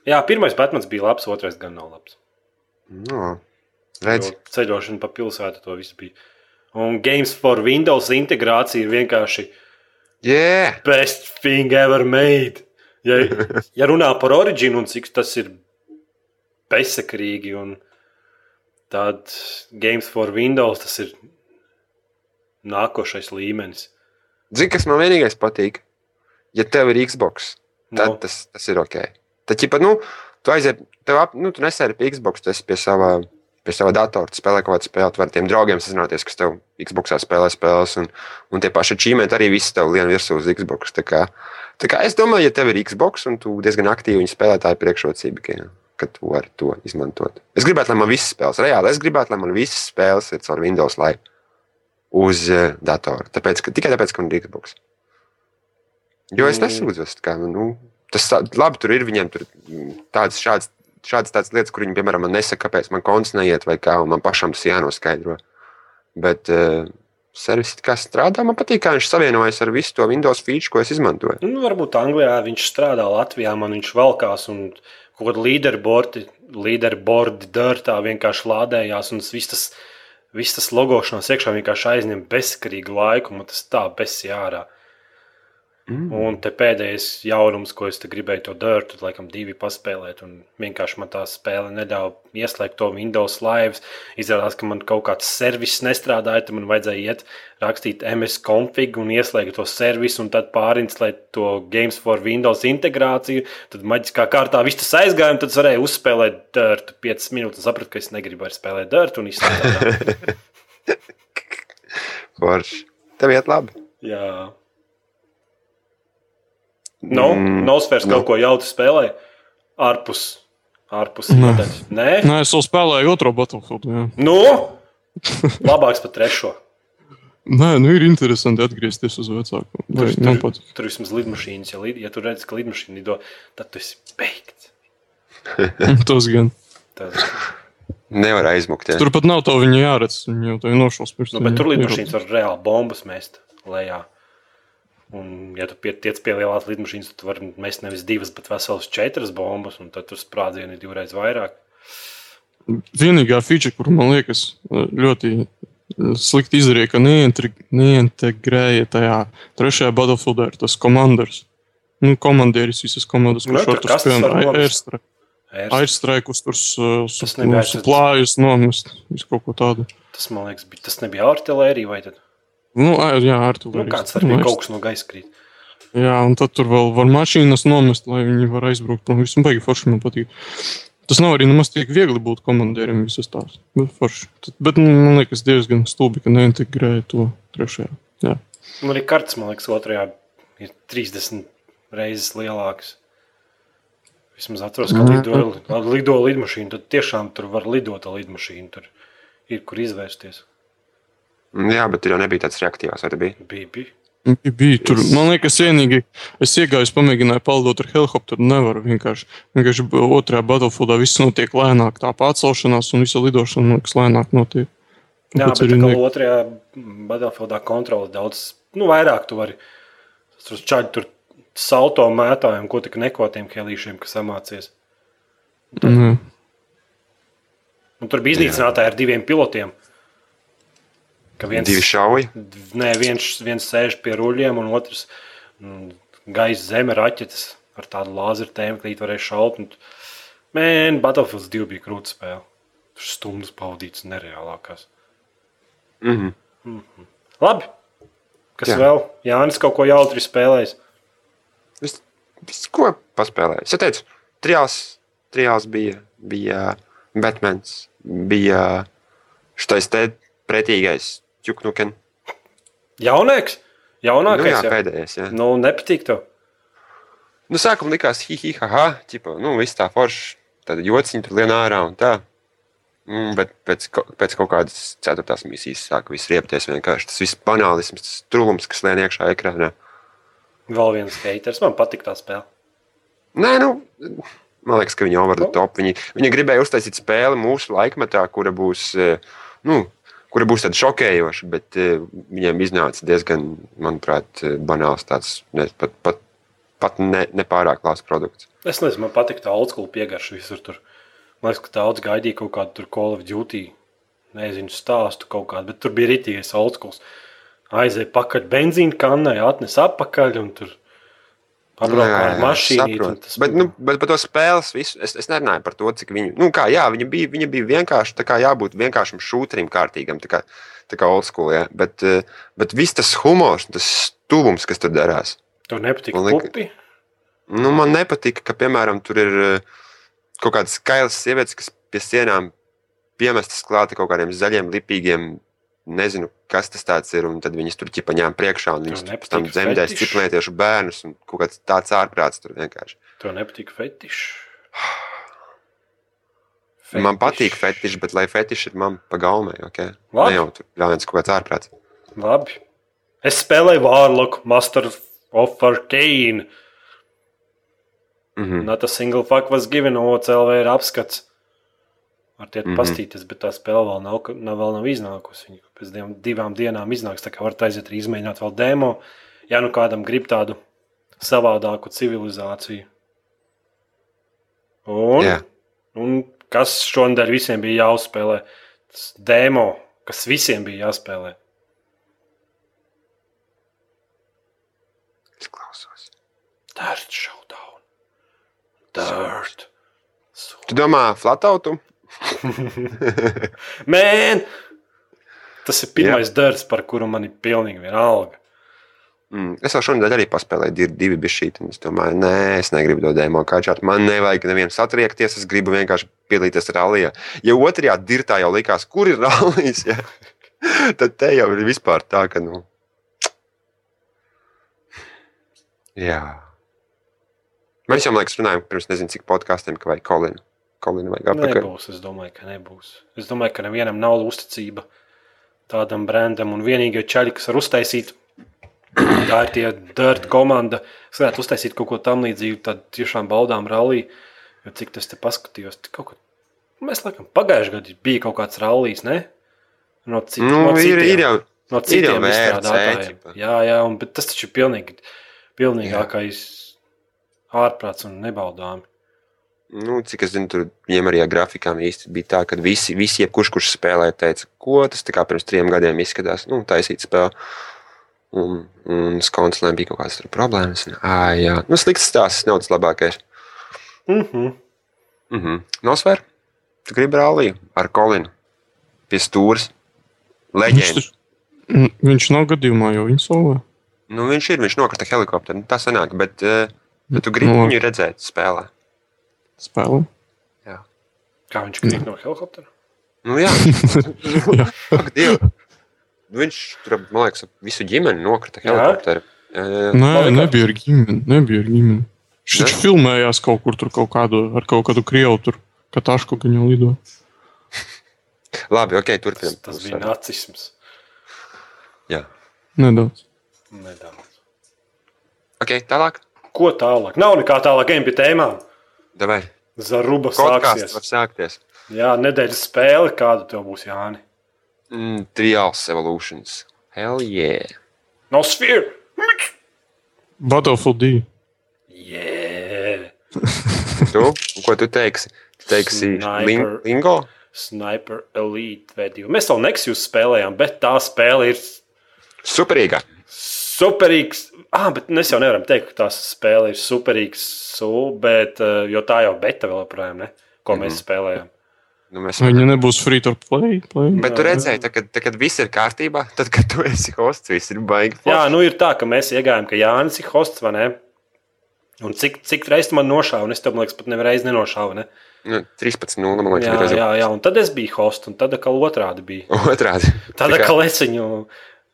jā, pirmais Batmans bija labs, otrais gan nav labs. Nu, redz, Jo Ceļošana pa pilsētu to viss bija. Un Games for Windows integrācija ir vienkārši yeah! best thing ever made. Ja, ja runā par originu un cik tas ir bezsakrīgi, un tad Games for Windows tas ir nākošais līmenis. Zini, kas man vienīgais patīk? Ja tev ir Xbox, tad Nu. tas, tas ir ok. Tad, ja nu, tu aiziet, tev ap, nu, tu nesēdi pie Xbox, tu esi pie sava, pie sava datora, tu spēlē kaut kādu spēli, tu vari ar tiem draugiem sazināties, kas tev Xboxā spēlē spēles, un, un tie paši čīmēti arī visi tev lien virsū uz Xbox. Tā kā, tā kā es domāju, ja tev ir Xbox, un tu diezgan aktīvi viņu spēlē, tā ir priekšrocība, ka, ka tu vari to izmantot. Es gribētu, lai man visas spēles, reāli, es gribētu, lai man visas spēles ir caur Windows Live uz uh, datora. Tāpēc, ka, tikai tāpēc, ka man ir Xbox. Jo es Mm. nesūdzos. Kā, nu, tas labi, tur ir viņiem tur mm, tādas, šādas, šādas tādas lietas, kur viņi, piemēram, man nesaka, kāpēc man konts neiet, vai kā, un man pašam tas jānoskaidro. Bet uh, servis kā strādā, man patīk, kā viņš savienojas ar visu to Windows feature, ko es izmantoju. Nu, varbūt Anglijā viņš strādā, Latvijā man viņš valkās un kaut kāda līderbordi, līderbordi dārtā vienkārši lādējās un viss tas, viss tas logošanās iekšā vienkārši aizņem bezskarīgu laiku, un tas tā besi ārā. Mm. Un te pēdējais jaunums, ko es gribēju to dārtu, laikam divi paspēlēt, un vienkārši man tā spēle neļāva ieslēgt to Windows Live. Izrādās, ka man kaut kāds servis nestrādāja, tad man vajadzēja iet rakstīt MS config un ieslēgt to servisu, un tad pārinstalēt to Games for Windows integrāciju. Tad maģiskā kārtā viss tas aizgāja, un tad es varēju uzspēlēt dārtu 5 minūtes, sapratu, ka es negribu vairs spēlēt dārtu un izslēgt. Forši. Tev iet labi. Jā. No, Mm, Nosfērs nu. kaut ko jautru spēlē ārpus. Ārpus Nē. Nē, Nē, es jau spēlēju otro Battlefield. Jā. nu, labāks par trešo. Nē, nu ir interesanti atgriezties uz vecāku. Vai, Tur, man tur, tur vismaz lidmašīnas, ja, lid, ja tu redz, ka lidmašīna lido, tad tu esi beigts. Tas gan. Tas, Nevar aizmukt. Ja. Tur pat nav to viņa jāredz. Viņa jau tā ir nošausmīga. nu, bet tur lidmašīnas var reāli bombas mest. lejā. Un, ja tu pie- tiec pie lielās lidmašīnas, tad tu vari mest nevis divas, bet veselas četras bombas, un tad tur sprādzieni ir divreiz vairāk. Vienīgā feature, kur man liekas ļoti slikti izdarīja, ka neintegr- neintegrēja tajā trešajā Battlefieldā, ir tas komanders. Nu, komandieris visas komandas, Nu, kurš tur var spēlē. Uh, Tas nebija aizsardz- suplājus nomest, visu kaut ko tādu. tas, man liekas, bija, tas nebija artilērija vai tad? Nu, ā, jā, ar to Nu, kāds arī bija kaut kas no gaisa krīt. Jā, un tad tur vēl var mašīnas nomest, lai viņi var aizbraukt. Nu, visu baigi forši man patīk. Tas nav arī nemaz tik viegli būt komandierim visas tās. Bet, forši. Tad, bet nu, man liekas, diezgan stulbi, ka neintegrēja to trešajā. Jā. Un arī kartes, man liekas, otrajā ir 30 reizes lielākas. Vismaz atceros, ka Mhm. lido, lido lidmašīna. Tad tiešām tur var lidot ar lidmašīnu. Tur ir kur izvērsties. Jā, bet tur jau nebija tāds reaktīvs, vai tas bija? Bija, bija. Bija, bija tur. Man liekas, vienīgi es iegāju, pamēģināju paldot ar helikopteru. Nevaru vienkārši. Vienkārši otrajā Battlefieldā viss notiek lēnāk. Tā pārcelšanās un visa lidošana man liekas lēnāk notiek. Jā, Tāpēc bet tā kā otrajā Battlefieldā kontrole daudz, nu, vairāk tu vari. Tur čaļi tur salto mētājiem, ko tik neko tiem helīšiem, kas samācies. Jā. Un tur bija iznīcinātāji ar diviem pilotiem. Ka viens, Divi šauji. Nē, viens, viens sēž pie ruļļiem, un otrs mm, gaisa zeme raķetes ar tādu lāzeru tēmu, ka viņi varēja šaut. un- Man, Battlefields 2 bija krūts spēle. Stundas pavadīts nereālākās. Mhm. Labi. Kas Jā. Vēl? Jānis kaut ko jautri spēlējis. Viss, viss, ko paspēlēju. Es teicu, trijās, trijās bija, bija Batmans, bija šis te pretīgais Čuknuken. Jaunāks? Nu, Jaunākais. jā, jau? pēdējais. Jā. Nu, nepatīk tev. Nu, sākumā likās, hi, hi, ha, ha, ķipa, nu, viss tā forši, tad jociņi tur lien ārā un tā. Mm, bet pēc, pēc kaut kādas ceturtās misijas sāka viss riepties vienkārši. Tas viss banālisms, tas trūkums, kas lien iekšā ekrānā. Vēl viens haters. Man patīk tā spēle. Nē, nu, man liekas, ka viņi over the top. Viņi, viņi gribēja uztaisīt spēli mūsu laikmetā, kura būs, eh, nu, kura būs tāda šokējoša, bet eh, viņiem iznāca diezgan, manuprāt, eh, banāls tāds, ne, pat, pat, pat ne, nepārāk labs produkts. Es nezinu, man patīk tā old school piegarša visur tur. Man liekas, ka daudz gaidīja kaut kādu tur Call of Duty. Nezinu, stāstu kaut kādu, bet tur bija rītīgais old school. Aizēja pakaļ benzīna kannai, atnes apakaļ un tur mašīnu. saprotu. Bet, nu, bet par to spēles visu, es, es nerunāju par to, cik viņu. Nu, kā, jā, viņa bija, viņa bija vienkārši tā kā jābūt vienkāršam šūterim, kārtīgam, tā kā, tā kā old school. Jā. Bet, eh, bet viss tas humors, tas stūvums, kas tur darās. Tur nepatīk pupi. Nu, man nepatika, ka, piemēram, tur ir eh, kaut kādas skailas sievietes, kas pie sienām piemestas klāta kaut kādiem zaļiem, lipīgiem. Nezinu, kas tas tāds ir. Un tad viņas tur ķipa ņēma priekšā un viņas tam dzemdēs fetiši? ciklētiešu bērnus. un Kaut kāds tāds ārprāts tur vienkārši. Tev nepatīk fetišs. Man patīk fetiši, bet lai fetiši ir man pa gaumē, ok? Labi. Ne jau tur ļaunais kaut kāds ārprāts. Labi. Es spēlēju Vārloku, Master of Arcane. Mhm. Not a single fuck was given, OCLV ir apskats. Var tiet Mhm. pastīties, bet tā spēle vēl nav, nav, vēl nav iznākusi. Viņa pēc divām, divām dienām iznāks, tā kā varat aiziet arī izmēģināt vēl demo. Ja nu kādam grib tādu savādāku civilizāciju. Un, Jā. un kas šonadēļ visiem bija jāuzspēlē? Tas demo, kas visiem bija jāspēlē. Es klausos. Dirt showdown. Dirt. Tu domā, flatautu? Man! Tas ir pirmais dārsts, par kuru man ir pilnīgi vienalga. Mm. Es jau šodien arī paspēlēju divi, divi bišķīti. Es domāju, nē, es negribu to dēmo kāčāt. Man nevajag nevienu satriekties, es gribu vienkārši piedalīties rallijā. Ja otrajā dirtā jau likās, kur ir rallijas, ja? tad te jau ir vispār tā, ka, nu, jā. Mēs jau, man liekas, runājām pirms nezinu, cik podkāstiem, ka vajag Kolinu. Kolinu vajag apakaļ. Nebūs, es domāju, ka nebūs. Es domāju, ka nevienam nav uzticība tādam brandam. Un vienīgie čaļi, kas var uztaisīt, tā ir tie dirt komanda. Es varētu uztaisīt kaut ko tam līdzīgu, tad tiešām baudām rallija. Jo cik tas te paskatījos, kaut ko. Mēs laikam pagājušajā gadā bija kaut kāds rallijs, ne? No cik, Nu, no ir, citiem. ir, jau, no Ir jau citiem izstrādātājiem. Jā, jā, un, bet tas taču ir pilnīgi, pilnīgākais ārprāts un nebaldāmi. Nu, cik es zinu, tur viņiem arī ar grafikām īsti bija tā, ka visi, visi jebkurš, kurš spēlē, teica, ko tas tā kā pirms trim gadiem izskatās, nu, taisīt spēli. Un, un skonsulēm bija kaut kādas tur problēmas. Un, ā, jā, nu, slikts stāsts, nav tas labākais. Mm -hmm. Mm -hmm. Nosver, tu gribi ralliju ar Kolinu pie stūres. Viņš, Leģenda. taču- Mm, viņš nav gadījumā, jo viņš solē. Nu, viņš ir, viņš nokrita helikopteru. Nu, tā sanāk, bet, eh, bet tu gribi Nu, viņu redzēt spēlē. Spēlē. Kā viņš krīt no helikoptera? Nu, jā, Jā. ak. Nu, viņš tur, man liekas, visu ģimeni nokrita Jā? helikopteru. Jā, jā, jā. Nē, kā- nebija ar ģimeni. Nebija ar ģimeni. Viņš taču filmējās kaut kur tur, kaut kādu, ar kaut kādu krievu tur, ka tašku viņu lido. Labi, ok, Tas, turpinām. tas bija nacisms. Jā. Nedaudz. Nedaudz. Ok, tālāk. Ko tālāk? Nav nekā tālāk, ejam pie tēmām. Davai. Zaruba Podkāsts var sāksies. sākties. Jā, nedēļas spēle, kāda tev būs Jāni. Mm, Trials Evolutions. Hell yeah. No sphere! Battlefield 2. Yeah! Tu? Ko tu teiksi? Tu teiksi Sniper. ling lingo? Sniper Elite V2. Mēs vēl Nexus spēlējām, bet tā spēle ir Superīga. Superīgs. Ah, bet mēs jau nevaram teikt, ka tā spēle ir superīgs, su, bet, eh, jo tā jau beta vēl joprojām, ne? Ko mēs spēlējām. Nu, mēs... Viņa nebūs free to play. play. Bet tu redzēji, tā, kad, tā, kad viss ir kārtībā, tad, kad tu esi hosts, viss ir baigi. Jā, nu ir tā, ka mēs iegājām, ka Jānis ir hosts, vai ne? Un cik, cik reizes man nošāva, un es tam liekas, pat nevienreiz nenošāvu. Ne? Nu, 13, 0, man liekas, Jā, jā, jā, un tad es biju hosts, un tad atkal otrādi bija. Otrādi. Tad Tā kā- atkal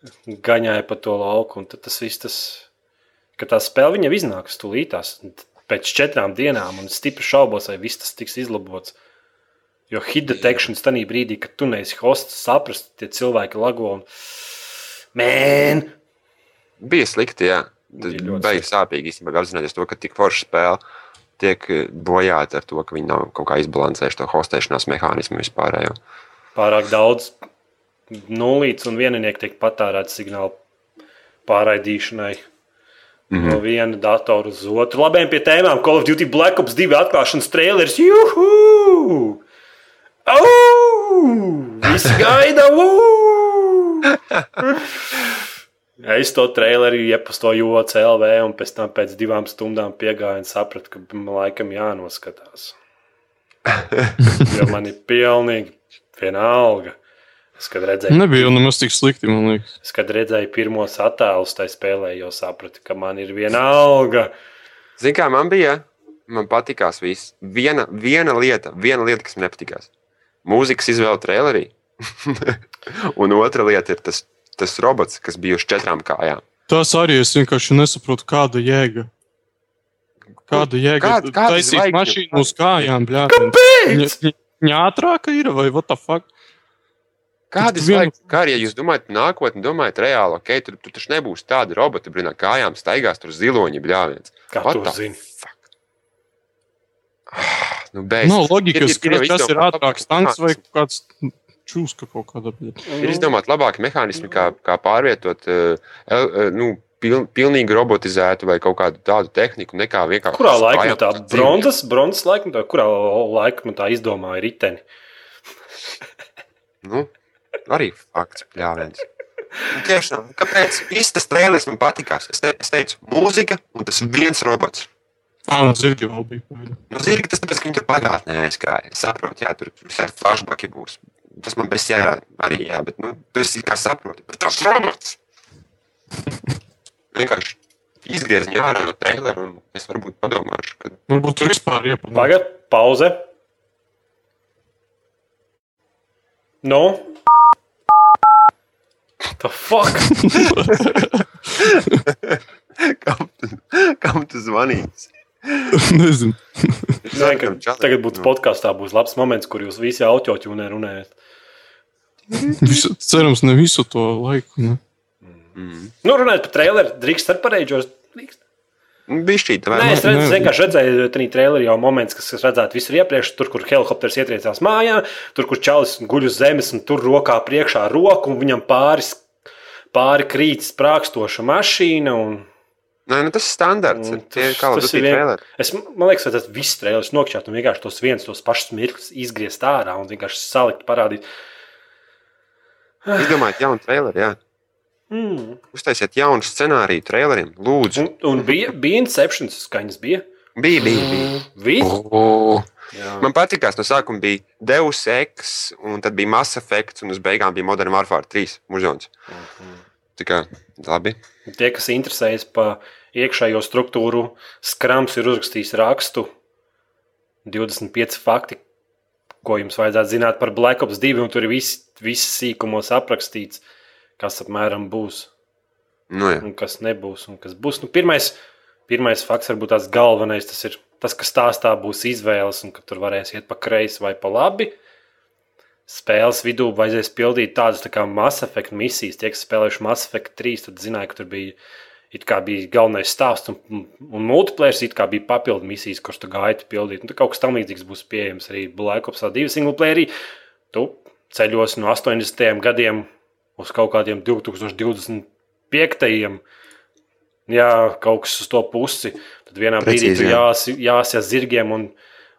es gaņāju pa to lauku, un tad tas viss, tas, ka tā spēle viņam iznāks tūlītās. Pēc četrām dienām, un stipri šaubos, vai viss tas tiks izlabots. Jo hit detection tajā brīdī, kad tu neesi hosts, saprast, tie cilvēki lago. Un... Mēn! Bija slikti, jā. Tas bija sāpīgi īstenībā apzināties to, ka tik forša spēle tiek eh, bojāta ar to, ka viņi nav kaut kā izbalansējuši to hostēšanās mehānismu vispārējo. Pārāk daudz nulītes un vieninieki tiek patērēts signālu pārraidīšanai. Mm -hmm. No viena datora uz otru. Labiem pie tēmām Call of Duty Black Ops 2 atklāšanas trailers. Juhu! Au! Visi gaida! Es to traileru iepastoju CLV, un pēc tam pēc divām stundām piegāju un sapratu, ka man laikam jānoskatās. Jo man ir pilnīgi vienalga. Es, kad redzēju, Nebija jau nemaz tik slikti, man liekas. es, kad redzēju pirmos attēlus tajā spēlē, jau sapratu, ka man ir vienalga. Zini, kā man bija? Man patīkās viss. Viena, viena lieta, viena lieta, kas man nepatīkās. Mūzikas izvēle trailerī. un otra lieta ir tas, tas robots, kas bija uz četrām kājām. Tas arī es vienkārši nesaprotu, kāda jēga. Kāda jēga? Kāda- kāda Taisīt mašīnu uz kājām, bļā. Kāpēc? Viņa ātrāka ir vai what the fuck? Kāda ir tu vienu- zvaigznes? Kā arī ja jūs domājat, nākotnē, domājat, reāli, ok, tur, tur taču nebūs tāda robota, brīnā kājām staigās, tur ziloņi bļāviens. Kā What tu the zini? fuck? Nu, beidz. Nav loģikas, ir, ir, ka ir tas ir labāki tanks vai kāds čūska kaut kāda. Ir izdomāti labāki mehānismi, kā, kā pārvietot uh, nu, pil, pilnīgi robotizētu vai kaut kādu tādu tehniku, nekā vienkārši. Kurā laikmetā? Bronzas, bronzas laikmetā, kurā laikmetā izdomāja riteni? Nu, arī fakts, pļāviens. Tiešām, kāpēc viss tas trēlis man patīkās? Es, te, es teicu, mūzika un tas viens robots. Ā, un zirgi vēl bija. pagaidi. Nu, zirgi, tas tāpēc, ka viņi tur pagātnē aizgāja. Es saprotu, jā, tur visādi flashbacki būs. Tas man bez jārā arī, jā, bet, nu, tu esi kā saproti. Bet tas robots! Vienkārši izgriez viņu ārā no trailera un es varbūt padomāšu, ka Varbūt tur vispār iepazīstināts. Pagaidā, pauze. Nu? The fuck? kam, tu, kam tu zvanīsi? Nezinu. Zinu, ka tagad būtu podkāstā būs labs moments, kur jūs visi autotūnē runājat. Visu, cerams, ne visu to laiku. Ne? Mm. Nu, runājot par traileru, drīkst ar pareizos. Bišķīt, vai Nē, ne? es redzu, nē. vienkārši redzēju, tā trailerī jau moments, kas redzēts visur iepriekš. Tur, kur helikopters ietriecās mājā, tur, kur čalis guļ uz zemes un tur rokā priekšā roku un viņam pāris pāri krīt sprākstoša mašīna. Un, Nē, nu, tas ir standarts. un Tie ir kā tas ir vien-. Es, man liekas, ka tas viss trījus nokļūt un vienkārši tos viens, tos pašus mirkļus izgriezt ārā un vienkārši salikt, parādīt. Izdomājiet jaunu traileri, jā. Mm. Uztaisiet jaunu scenāriju traileriem. Lūdzu. Un, un bija, bija Inception skaņas, bija. Bija, bija, bija. Bija? Oh. Jā. Man patīkās, no sākuma bija Deus Ex, un tad bija Mass Effect, un uz beigām bija Modern Warfare 3 mužons. Tā kā labi. Tie, kas interesējas par iekšējo struktūru, Skrams ir uzrakstījis rakstu 25 fakti, ko jums vajadzētu zināt par Black Ops 2, un tur ir viss vis sīkumos aprakstīts, kas apmēram būs Nu, jā. un kas nebūs un kas būs. Nu, pirmais, pirmais fakts, varbūt tās galvenais, tas ir tas, ka stāstā būs izvēles un ka tur varēs iet pa kreisi vai pa labi. Spēles vidū vajadzēs pildīt tādas tā kā Mass Effect misijas. Tie, kas spēlējuši Mass Effect 3, tad zināja, ka tur bija, bija galvenais stāsts, un, un multiplayer it kā bija papildu misijas, kuras tu gaiti pildīt. Un tur kaut kas tamlīdzīgs būs pieejams arī Black Ops 2 single playerī. Tu ceļos no 80. gadiem uz kaut kādiem 2025. Jā, kaut kas uz to pusi. Tad vienā brīdī Precīzi, tu jā. jās, jāsijas zirgiem, un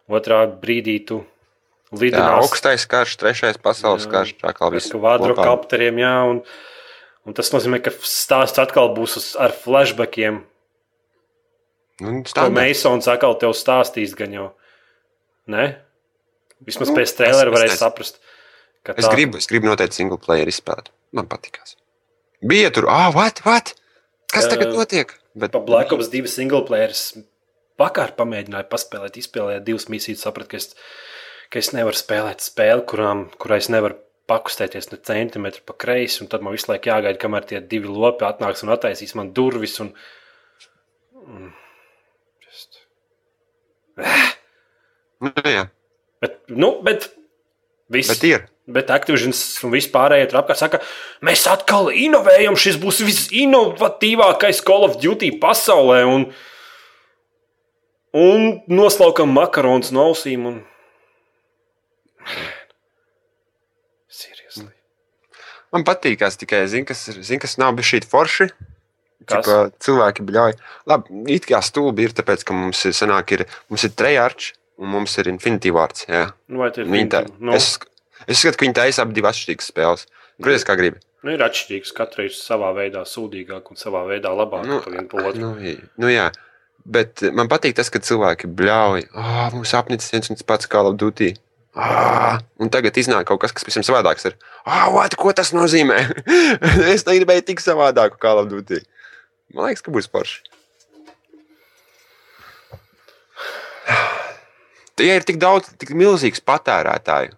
otrā brīdī tu Tā lidinās augstais karš, trešais pasaules Jā. karš, tā kā viss. kvadrokopteriem. Jā, un, un tas nozīmē, ka stāsts atkal būs uz, ar flashbackiem. Nu, standarts. Meisons atkal tev stāstīs, gan jau. Ne? Vismaz Nu, pēc trēlera es- saprast, ka Es gribu, es gribu noteikti single player izspēlēt. Man patīkās. Bija tur, ah, what, what? Kas tagad Eh, notiek? Bet, Pa Black Ops 2 single players vakar pamēģināju paspēlēt, izspēlēt divas misijas, sapratu, ka es, ka es nevaru spēlēt spēli, kurām, kurā es nevaru pakustēties ne centimetru pa kreisi, un tad man visu laiku jāgaida, kamēr tie divi lopi atnāks un attaisīs man durvis. Un, un, just, nu, jā, bet, nu, bet, viss, bet ir. Bet Activision un vispārējie tur apkārt saka, mēs atkal inovējam, šis būs visinovatīvākais Call of Duty pasaulē. Un, un noslaukam makarons no ausīm. Un... Seriously. Man patīkās tikai, zin, kas, ir- zin, kas nav bijis šī forši. Kas? Čipa, cilvēki bļauj. Labi, it kā stulbi ir, tāpēc, ka mums ir, sanāk, ir, mums ir trejārči un mums ir infinitīvs vārds. Jā. Nu, vai tie ir Viņi tā, nu, es, es skatu, ka viņi taisa ap divas atšķirīgas spēles. Kurš kā gribi? nu, ir atšķirīgs. Katrs savā veidā sūdīgāk un savā veidā labāk Nu, par vienu otru. Nu, nu, jā. Bet eh, man patīk tas, ka cilvēki bļauj. Oh, mums apnicis viens un tas pats Call of Duty. Ah, un tagad iznāk kaut kas, kas pavisam savādāks. Ir. Ah, what, ko tas nozīmē? es negribēju tik savādāku of Duty. Man liekas, ka būs forši. Tie ir tik daudz, tik milzīgs patērētāju.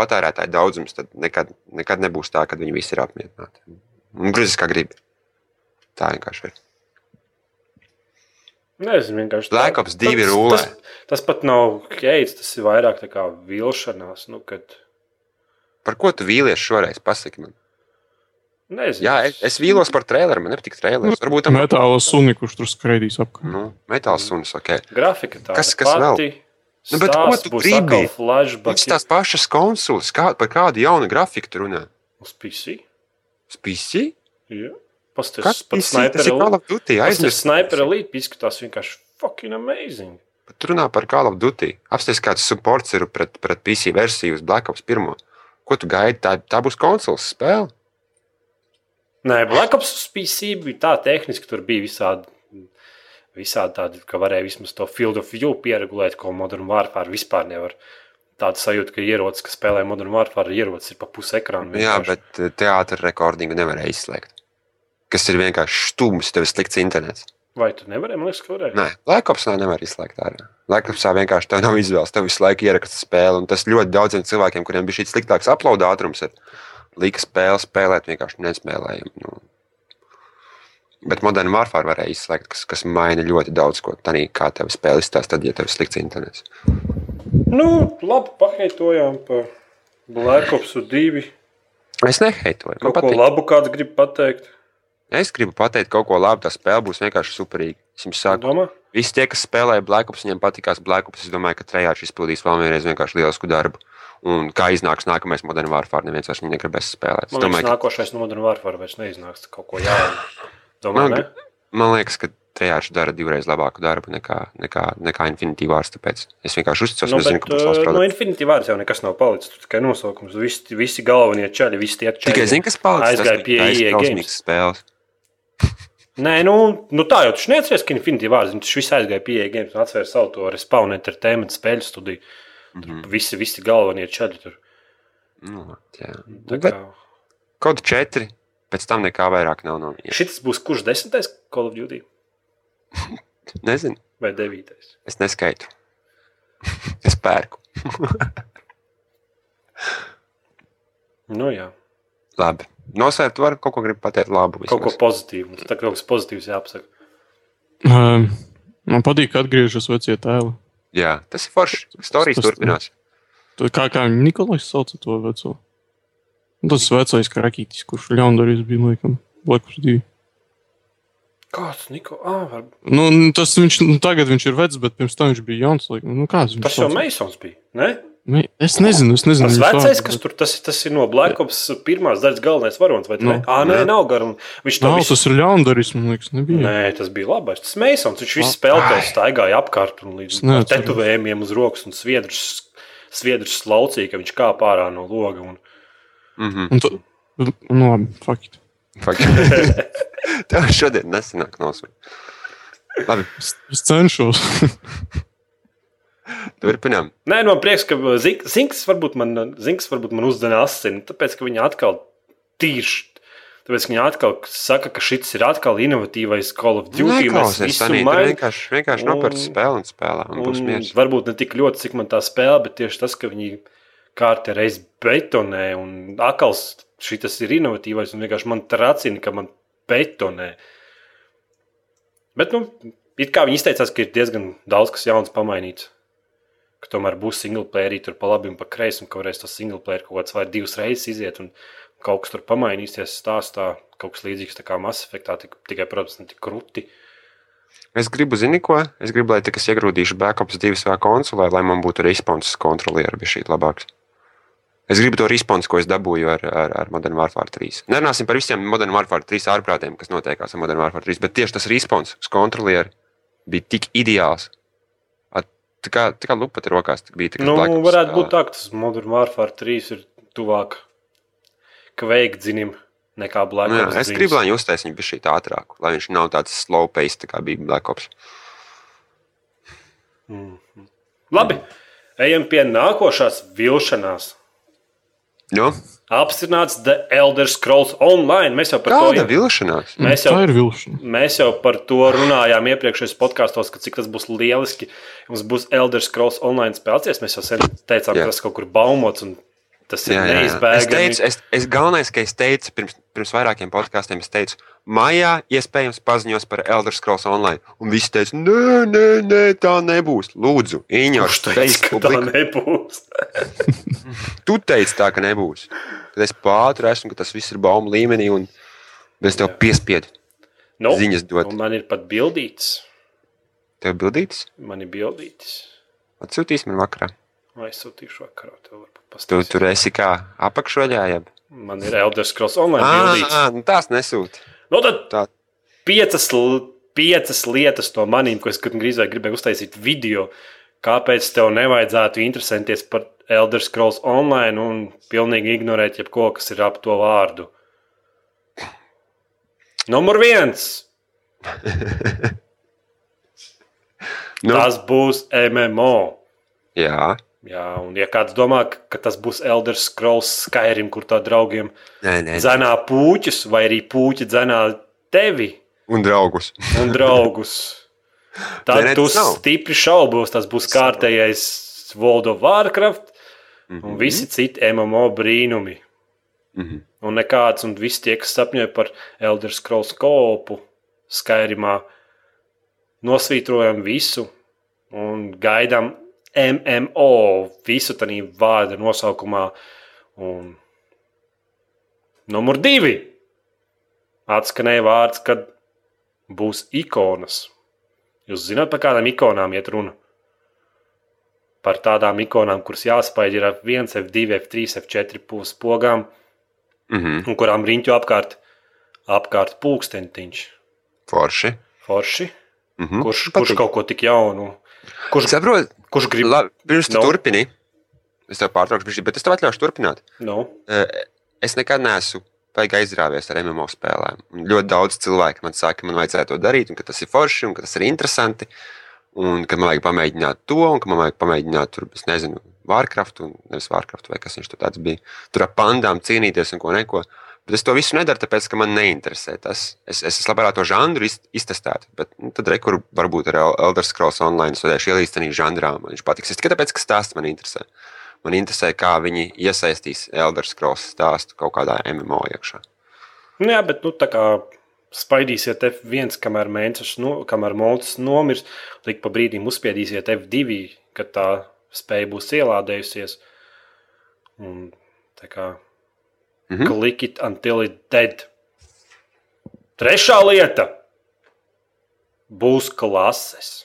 Patērētāju daudzums, tad nekad, nekad nebūs tā, ka viņi visi ir apmierināti. Un grūti, kā gribi. Tā vienkārši ir. Nezinu, vienkārši tā- Black Ops 2 tas- rulē. Tas, tas pat nav heids, tas ir vairāk tā kā vilšanās. Nu, kad, Par ko tu vīlies šoreiz? Pasaki man. nezinu, Jā, es, es vīlos par traileru. Man nepatīk trailers. Varbūt tam Metāla suni, kurš tur skraidīs apkārt. nu, metāls suns. Okay. grafika tāda Kas- kas vēl? pati. Nu, bet ko tu gribi? Mums tās pašas konsoles. Kā, par kādu jaunu grafiku tu runā? Uz PC. Spīsi? Jā. Kas pat of Duty. Pasties, Aizmirst. Sniper Elite izskatās vienkārši fucking amazing. Tu runā par Call of Duty. Apstāties, kāds supports ir pret, pret PC versiju uz Black Ops 1. Ko tu gaidi? Tā, tā būs konsoles spēle. Nē, Black Ops uz PC bija tā tehniski, tur bija visādi. Visādi tādi, ka varēja vismaz to field of view pieregulēt, ko Modern Warfare vispār nevar. Tāda sajūta, ka ierocis, kas spēlē Modern Warfare, ierocis ir pa pusi ekrāna. Jā, bet eh, teātris rekordingu nevarēja izslēgt. Kas ir vienkārši stūmis, tev ir slikts internets. Vai tu nevari? Man liekas, ka varēja. Nē, Laikopsā nevar izslēgt ārā. Laikopsā vienkārši tev nav izvēles. Tev visu laiku ieraksta spēle. Un tas ļoti daudziem cilvēkiem, kuriem bija šis sliktāks upload ātrums, ir lika spēle spēlēt vienkārši nespēlējami. Nu. Bet modernu Warfare varēja izslēgt, kas, kas maina ļoti daudz ko. Tanī, kā tev spēle izstāsta, tad, ja tev ir slikts internets. Nu, labi, paheitojām par Black Ops 2. Es neheitoju. Man Kaut ko labu kāds grib pateikt. Es gribu pateikt kaut ko labu, tā spēle būs vienkārši superīga. Es jums saku, Domā? visi tie, kas spēlēja Black Ops, viņiem patīkās Black Ops. Es domāju, ka Trejārs izpildīs vēl vienreiz vienkārši lielisku darbu. Un kā iznāks nākamais Modern Warfare, neviens vairs negribēs spēlēt. Es Man liekas, domāju, ka, nākošais no Modern Warfare vairs neiznāks kaut ko jaunu. Domā, Man- man liekas, ka Trejārs dara divreiz labāku darbu nekā, nekā, nekā Infinity Wars. Tāpēc es vienkārši uzticos, Nu, nu, nezinu, bet, ka būs labs uh, no. Infinity Wars jau nekas nav palicis. Tur tikai nosaukums. Visi, visi galvenie čaļi, visi tie čaļi. Tikai zinu, kas palicis. Aizgāja pie EA Games. spēles. Nē, nu, nu tā jau tas neatceries, ka Infinity Wars viņš viss aizgāja pie Games un atvēra savu to Respawn Entertainment spēļu studiju. Tur Mhm. visi, visi galvenie čaļi tur. Nu, jā. Tā Bet kā- kaut četri, pēc tam nekā vairāk nav no viņiem. Šis būs kurš desmitais Call of Duty Nezinu, vai devītais? es neskaitu. es pērku. Nu, jā, Labi. Nosvērt, var kaut ko pateikt labu. kaut ko vismaz. pozitīvu. Tā kaut kas pozitīvs jāapsaka. Um, man patīk, ka atgriežas vecie tēli. Jā, tas ir forši. Tas- turpinās. Tu- Kā, kā viņi Nikolais sauca to veco? Tas vecais krakītis, kurš ļaundarījis bija, laikam, blakus divi. Kāds Niko? Ah, var... Nu, tas viņš, nu, tagad viņš ir vecs, bet pirms tam viņš bija jauns. Laikam. Nu, kāds viņš Tas jau? Meisons bija. Ne? Me... Es nezinu, es nezinu. Tas vecais, kas tur tas, tas ir no Black Ops pirmās daļas galvenais varonis. Vai Nu, no, ah, nē, nav garš. Viņš to Nav, visu tas ir ļaundarījis, man liekas, nebija. Nē, tas bija labais. Tas Meisons, viņš visu spēlēja, staigāja apkārt un līdz tetuvējumiem uz rokas un sviedrus, sviedrus slaucīja, ka viņš kāp ārā no loga. Un... Mhm. Un tu... Nu, labi, fakt. Fuck. Tev šodien nesanāk nosvērt. Labi, es cenšos. turpinām. Nē, man prieks, ka Zink- Zinks varbūt man, Zinks varbūt man uzdena asini, tāpēc, ka viņa atkal tīši. Tāpēc viņa atkal saka, ka šis ir atkal inovatīvais Call of Duty. Mēs vienkārši, vienkārši nopērci Un- spēli un spēlē. Un būs Un mieres. varbūt ne tik ļoti, cik man tā spēle, bet tieši tas, ka viņi kārtē reiz betonē un akals šis ir inovatīvais un vienkārši man tracina, ka man betonē. Bet, nu, it kā viņi izteicās, ka ir diezgan daudz kas jauns pamainīts. Ka tomēr būs single player tur pa labi un pa kreisi, un varēs tas single player kaut kāds vai divas reizes iziet, un kaut kas tur pamainīsies stāstā. Kaut kas līdzīgs tā kā Mass Effectā, tik- tikai, protams, ne tik krūti. Es gribu, zini, ko? Es gribu, lai tik es iegrūdīšu backups divas vai konsolē, lai man būtu responses kontrolieri, bija šī labāks. Es gribu to responsu, ko es dabūju ar, ar, ar Modern Warfare 3. Nerunāsim par visiem Modern Warfare 3 ārprātiem, kas notiekās ar Modern Warfare 3, bet tieši tas respons uz kontrolieri bija tik ideāls. Tā kā, tā kā lupa te rokās tā bija. tā kā Nu, Black Ops varētu būt tā, ka tas Modern Warfare 3 ir tuvāk kveikdzinim nekā Black Nu, jā, Ops. es gribu, lai viņi uztaisītu viņu šī ātrāk, lai viņš nav tāds slow pace, tā kā bija Black Ops. Labi, ejam pie nākošās vilšanās. Nu, Apstiprināts The Elder Scrolls Online. Mēs jau par kāda to vilšanās? Mēs jau, Tā ir vilšana. mēs jau par to runājām iepriekšējos podkāstos, ka cik tas būs lieliski. Mums būs Elder Scrolls Online spēlēties. Mēs jau sen teicām, Jā. ka tas kaut kur baumots un tas ir Jā, jā, jā. Es neizbēgami. teicu, es, es galvenais, ka es teicu pirms, pirms vairākiem podkāstiem, es teicu, maijā iespējams paziņos par Elder Scrolls Online. Un visi teica, nē, nē, nē, tā nebūs. Lūdzu, Iņķis, teica, ka tā nebūs? Tu teici tā, ka nebūs. Tad es pātri esmu, ka tas viss ir baumu līmenī, un es tev piespiedu. Nu, Ziņas dot. un Man ir pat bildīts. Tev bildītis? Man ir bildītis. Atsūtīs man vakarā. Aizsūtīšu vakarā. Tev Tu tur esi kā apakšveļā, jeb. Man ir Elder Scrolls Online bildīts. Ah, nu tās nesūti. Nu, tad Tā. piecas, piecas lietas no maniem, ko es grīzāk gribēju uztaisīt video. Kāpēc tev nevajadzētu interesēties par Elder Scrolls Online un pilnīgi ignorēt jebko, kas ir ap to vārdu? Numur viens. Nu. Tas būs MMO. Jā, Jā, un ja kāds domā, ka- tas būs Elder Scrolls Skyrim, kur tā draugiem nē, nē. dzenā puķus, vai arī puķi dzenā tevi Un draugus. un draugus, tad Nē, tu tas nav. stipri šaubos. Tas būs kārtējais World of Warcraft un visi citi MMO brīnumi. Mhm. Un nekāds, un visi tie, kas sapņoja par Elder Scrolls kopu Skyrimā, nosvītrojam visu un gaidām MMO visu tādā vārda nosaukumā. Un numur divi. atskanēja vārds, kad būs ikonas. Jūs zināt, par kādām ikonām iet runa? Par tādām ikonām, kuras jāspēj ir ar 1, F2, F3, F4 pūspogām, Mhm. un kurām riņķu apkārt, apkārt pulkstentiņš. Forši. Forši. Mhm. Kurš, kurš kaut ko tik jaunu? Kurš, Saprot, kurš grib? labi, pirms tu No. turpini. Es tev pārtraukšu, bišķi, bet es tev atļaušu turpināt. Nu, Eh, Es nekad neesmu baigi aizrāvies ar MMO spēlēm. Un ļoti daudz cilvēku man saka, ka man vajadzētu to darīt, un ka tas ir forši, un ka tas ir interesanti. Un ka man vajag pamēģināt to, un ka man vajag pamēģināt tur, es nezinu, Warcraft, un nevis Warcraft, vai kas viņš tur tāds bija. Tur ar pandām cīnīties un ko neko. Bet es to visu nedaru, tāpēc, ka man neinteresē tas. Es, es labāk to žanru iz- iztestētu, bet nu, tad rekur varbūt ar El- Elder Scrolls Online es varēšu ielīst tādā žanrā. Man viņš patiks. Es tikai tāpēc, ka stāsts man interesē. Man interesē, kā viņi iesaistīs Elder Scrolls stāstu kaut kādā MMO iekšā. nu jā, bet nu, tā kā spaidīsiet F1, kamēr mēnesis, no, kamēr nomirs, tik pa brīdim uzspiedīsiet F2, kad tā spēja būs ielādējusies. Un tā kā Mhm. click it until it dead. Trešā lieta būs klases.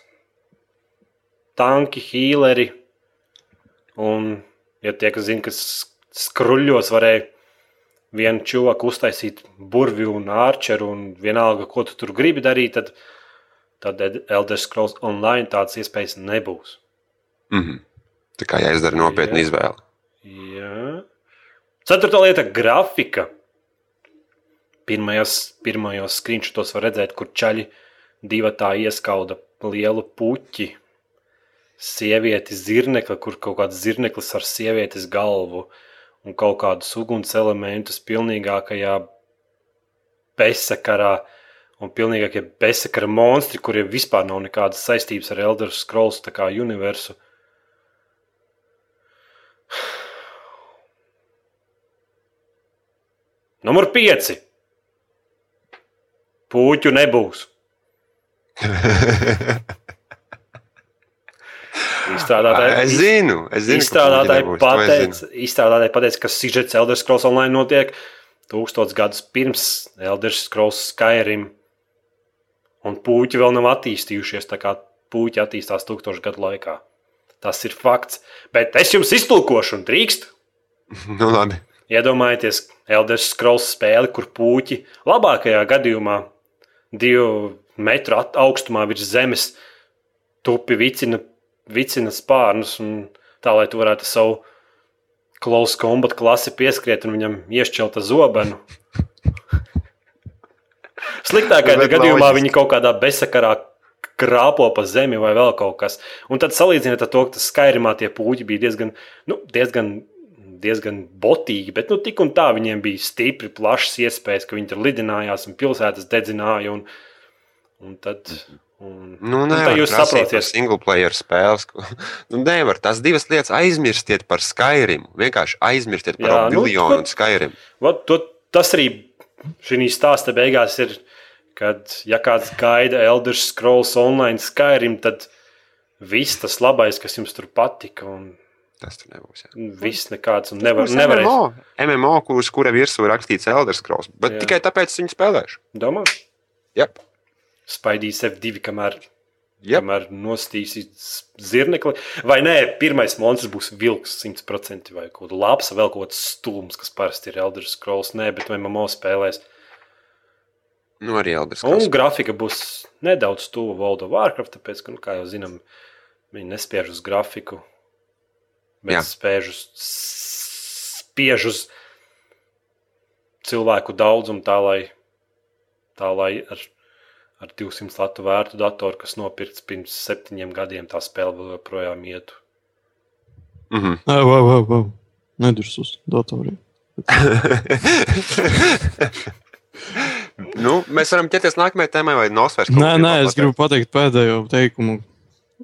Tanki, hīleri. Un, ja tie, kas zina, kas skruļļos, varēja vienu čūku uztaisīt burvju un ārčeru, un vienalga, ko tu tur gribi darīt, tad, tad Elder Scrolls Online tādas iespējas nebūs. Mhm. Tā kā jāizdara nopietna Jā. izvēle. Jā. Ceturtā lieta - grafika. Pirmajos, pirmajos screenshotos var redzēt, kur čaļi divi tā ieskauda lielu puķi. Sievieti zirnekli, kur kaut kāds zirneklis ar sievietes galvu un kaut kādus uguns elementus pilnīgākajā besakarā. Un pilnīgākie besakara monstri, kuriem vispār nav nekādas saistības ar Elder Scrolls universu. Numur 5. Puķu nebūs. Izstrādātāji, Es zinu, es zinu, izstrādātāji pateica, izstrādātāji pateica, ka Sižets Elder Scrolls Online notiek tūkstotis gadus pirms Elder Scrolls Skyrim. Un puķi vēl nav attīstījušies, tā kā puķi attīstās tūkstošu gadu laikā. Tas ir fakts. Bet es jums iztulkošu un drīkst. Nu, labi. Iedomājieties, Elder Scrolls spēli, kur puķi labākajā gadījumā divu metru augstumā virs zemes tupi vicina, vicina spārnus, un tā lai tu varētu savu close combat klasi pieskriet un viņam iešķelta zobenu. Sliktākajā gadījumā viņi kaut kādā besakarā krāpo pa zemi vai vēl kaut kas. Un tad salīdziniet ar to, ka Skyrimā tie puķi bija diezgan, nu, diezgan, diezgan botīgi, bet nu, tik un tā viņiem bija stipri, plašas iespējas, ka viņi tur lidinājās un pilsētas dedzināja. Un, un tad, un, Nu, nevar tad jūs par saprotiet, single player spēles. Nu, nevar. Tās divas lietas aizmirstiet par Skyrim. Vienkārši aizmirstiet par Jā, nu, un Skyrim. Vat, to, tas arī šī stāsta beigās ir, kad, ja kāds gaida Elder Scrolls Online Skyrim, tad viss tas labais, kas jums tur patika, un Tas tur nebūs. Jā. viss nekāds, un nevar, nevarēs. MMO, MMO uz kura virsū ir rakstīts Elder Scrolls. Bet Jā. jā. tikai tāpēc es viņu spēlēšu. Domā, Yep. spaidīs F2, kamēr, Yep. kamēr nostīsīs zirnekli. Vai nē, pirmais monstrs būs vilks 100% vai kaut kāda lapsa, vēl kaut kāds stūms, kas parasti ir Elder Scrolls. Nē, bet vai MMO spēlēs. Nu, arī Elder Un Scrolls. grafika būs nedaudz tuva World of Warcraft, tāpēc, ka, nu, kā jau zinām, viņi nespiež uz grafiku, bet Jā. spiež uz, spiež uz cilvēku daudzumu, tā lai, tā lai ar, ar 200 latu vērtu datoru, kas nopirkts pirms septiņiem gadiem, tā spēle vēl joprojām ietu. Mhm. Nē, vai, vai, vai. Nedurs uz datoriem. nu, mēs varam ķerties nākamajai tēmai, vai nosvērt. Nē, nē, es gribu pateikt pēdējo teikumu.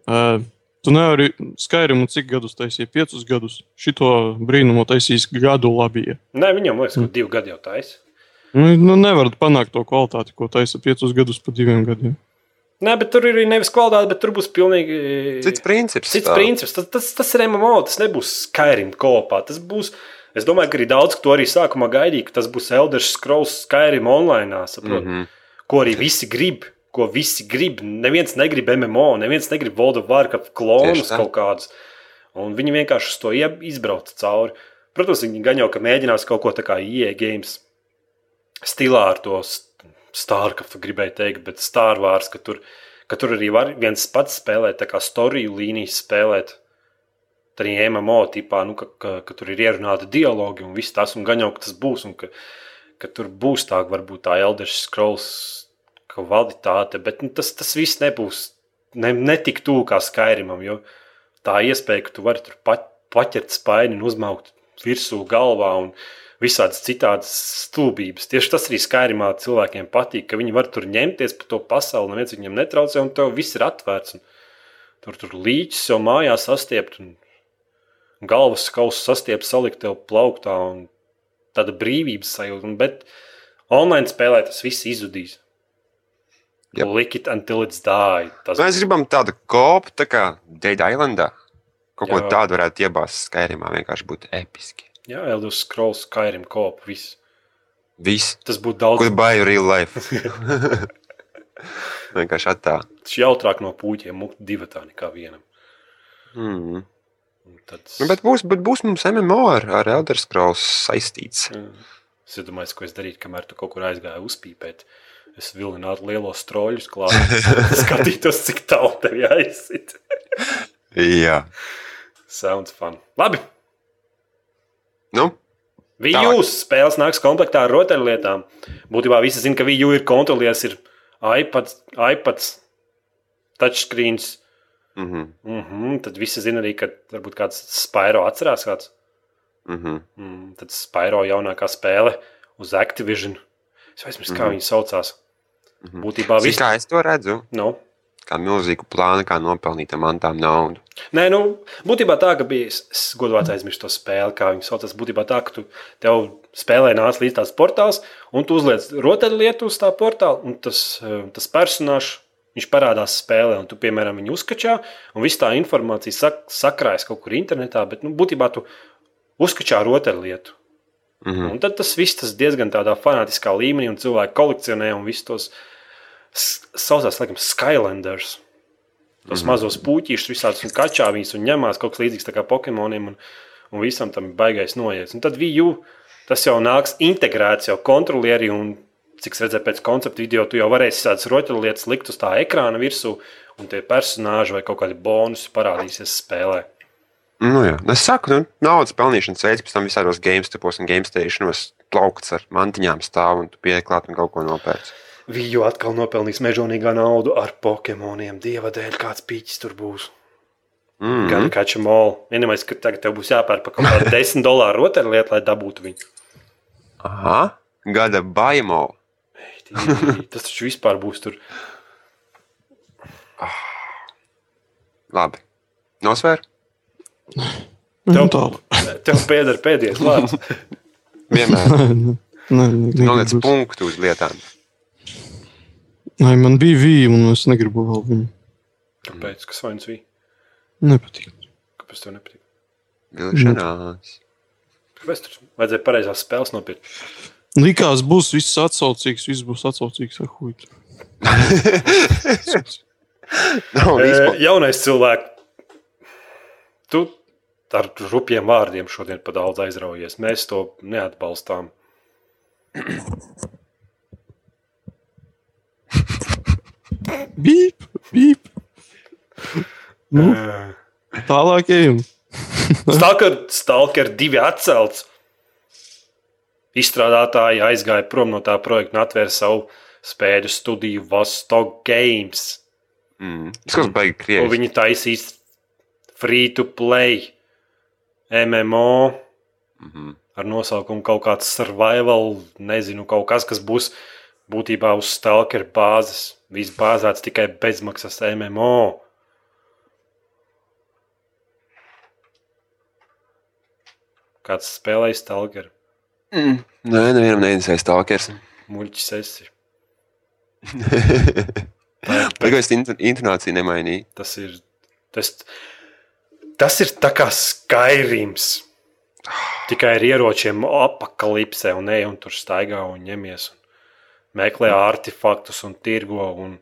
Uh, tu nevari Skyrimu cik gadus taisīja? Piecus gadus. Šito brīnumu taisīs gadu labie. Nē, viņam liekas, ka divi gadi jau taisa. Nu, nu nevar panākt to kvalitāti, ko taisa piecus gadus pa diviem gadiem. Nē, bet tur ir arī nevis kvalitāte, bet tur būs pilnīgi Cits princips. Cits tā. princips, tas, tas, tas ir MMO, tas nebūs Skyrim kopā. Tas būs Es domāju, ka arī daudz, to arī sākumā gaidīja, ka tas būs Elders Scrolls Skyrim online. Saprot? Mm. -hmm. Ko arī visi grib. Ko visi grib. Neviens negrib MMO, neviens negrib World of Warcraft klonus kaut kādus. Un viņi vienkārši uz to izbrauca cauri. Protams, viņi gan jau ka mēģinās kaut ko tādu kā IE games stilā ar to Starcraft, gribēju teikt, bet Star Wars, ka tur, ka tur arī var viens pats spēlēt, tā kā storiju līnijas spēlēt. Tad arī MMO tipā, nu, ka, ka, ka tur ir ierunāti dialogi un viss tas, un gan jau ka tas būs, un ka, ka tur būs tā, varbūt tā Elder Scrolls kvalitāte, bet nu, tas, tas viss nebūs ne, ne tik tuvu kā Skyrimam, jo tā iespēja, ka tu vari tur pat, paķert spaini un uzmaukt virsū galvā un visādas citādas stulbības. Tieši tas arī Skyrimā cilvēkiem patīk, ka viņi var tur ņemties pa to pasauli, neviens viņiem netraucē, un tev viss ir atvērts. Tur tur līķis jau mājās sastiept, un galvas kausa sastiept, salikt tev plauktā, un tāda brīvības sajūta. Bet online spēlē tas viss izzudīs. Jep. Lick it until it's died. Tas Mēs gribam tādu kopu, tā kā Dead Islandā. Kaut ko Jā. tādu varētu iebāzt Skyrimā, vienkārši būtu episki. Jā, Elder Scrolls, Skyrim, Coop, viss. Viss, Tas būtu daudz ko baju real life. vienkārši attā. Tas jautrāk no puķiem, mūkt divi tā nekā vienam. Mm. Tad, Nu, bet, būs, bet būs mums MMO ar, ar Elder Scrolls saistīts. Mm. Es domāju, ko es darītu, kamēr tu kaut kur aizgāji uzpīpēt. Es vilinātu lielos troļļus klāt. Skatītos, cik tālu tev jāizsit. Jā. Sounds fun. Labi. Nu, Vijūs spēles nāks komplektā ar rotaļlietām. Būtībā visi zina, ka Viju ir kontrolieris, ir iPads, iPads touchscreens. mm -hmm. Mm -hmm. Tad visi zina arī, ka varbūt kāds Spyro atcerās kāds. Mm -hmm. Mm, tad Spyro jaunākā spēle uz Activision. Es aizmirsu, kā Mhm. viņi saucās. Mhm. Būtībā viss kā es to redzu? nu, Kā milzīgu plānu, kā nopelnīt ar mantām naudu. Nē, nu, būtībā tā, ka bija. Godīgi aizmirsu to spēli, kā viņi saucās. Būtībā tā, ka tu tev spēlē nāc līdz tās portāls, un tu uzliec rotaļlietu uz tā portāla, un tas, eh, tas personāžs. Viņš parādās spēlē, un tu, piemēram, viņu uzskačā, un viss tā informācija sak, sakrājas kaut kur internetā, bet, nu, būtībā tu uzskačā rotaļlietu. Mm -hmm. Un tad tas viss tas diezgan tādā fanātiskā līmenī, un cilvēki kolekcionē un visus tos saucās, laikam, Skylanders. Tos mm -hmm. mazos puķīšus, visādus kačā viņus un ņemās kaut kas līdzīgs kā Pokemoniem, un, un visam tam baigais noiets. Un tad VU tas jau nāks integrēts, jau kontrolieri, un cik redzēju pēc koncepta video, tu jau varēsi tādas rotaļlietas likt uz tā ekrāna virsū, un tie personāļi vai kaut kādi bonusi parādīsies spēlē. Nu, jā. Es saku, nu, naudas pelnīšanas veids, pēc tam visādos game stepos un game stationos plaukts ar mantiņām stāv un tu pieklāt un kaut ko nopērci. Viju atkal nopelnīs mežonīgā naudu ar Pokemoniem. Dieva dēļ, kāds pīķis tur būs. Mm Gan kača molu. Vienamais, ka tagad tev būs jāpērk par kaut kādu 10 dolāru rotaļlietu, lai dabūtu viņu. Aha, gada baimo. Tas taču vispār būs tur. Labi. Nosver? Nu, tālāk. Tev pieder pēdējais vārds. Vienmēr Nē, nē, nē, noliec punktu uz lietām. Nē, man bija vīja, un es negribu vēl viņu. Kāpēc? Kas vainas bija? Nepatīk. Kāpēc tev nepatīk? Vilšanās. Kāpēc tur vajadzēja pareizās spēles nopirkt? Likās, būs viss atsaucīgs, viss būs atsaucīgs ar huītu. Nav E, vispār. jaunais cilvēks. Tu ar rupjiem vārdiem šodien pa daudz aizraujies. Mēs to neatbalstām. Bīp, bīp. Nu, tālāk ejam. Stalker, Stalker 2 atcelts. Izstrādātāji aizgāja prom no tā projekta un atvēra savu spēļu studiju Vostok Games. Mm. Tas Un krievi. viņi taisīs free to play MMO Mhm. ar nosaukumu kaut kāds survival, nezinu, kaut kas, kas būs būtībā uz Stalker bāzes. Viss bāzēts tikai bezmaksas MMO. Kāds spēlēja Stalker? Mm. Nē, nevienam neinteresē stalkers. Muļķis esi. Tikai es int- intonāciju nemainīju. Tas ir. Tas, tas ir tā kā Skyrims. Tikai ar ieročiem apakalipsē un ej un tur staigā un ņemies. Un meklē artefaktus un tirgo un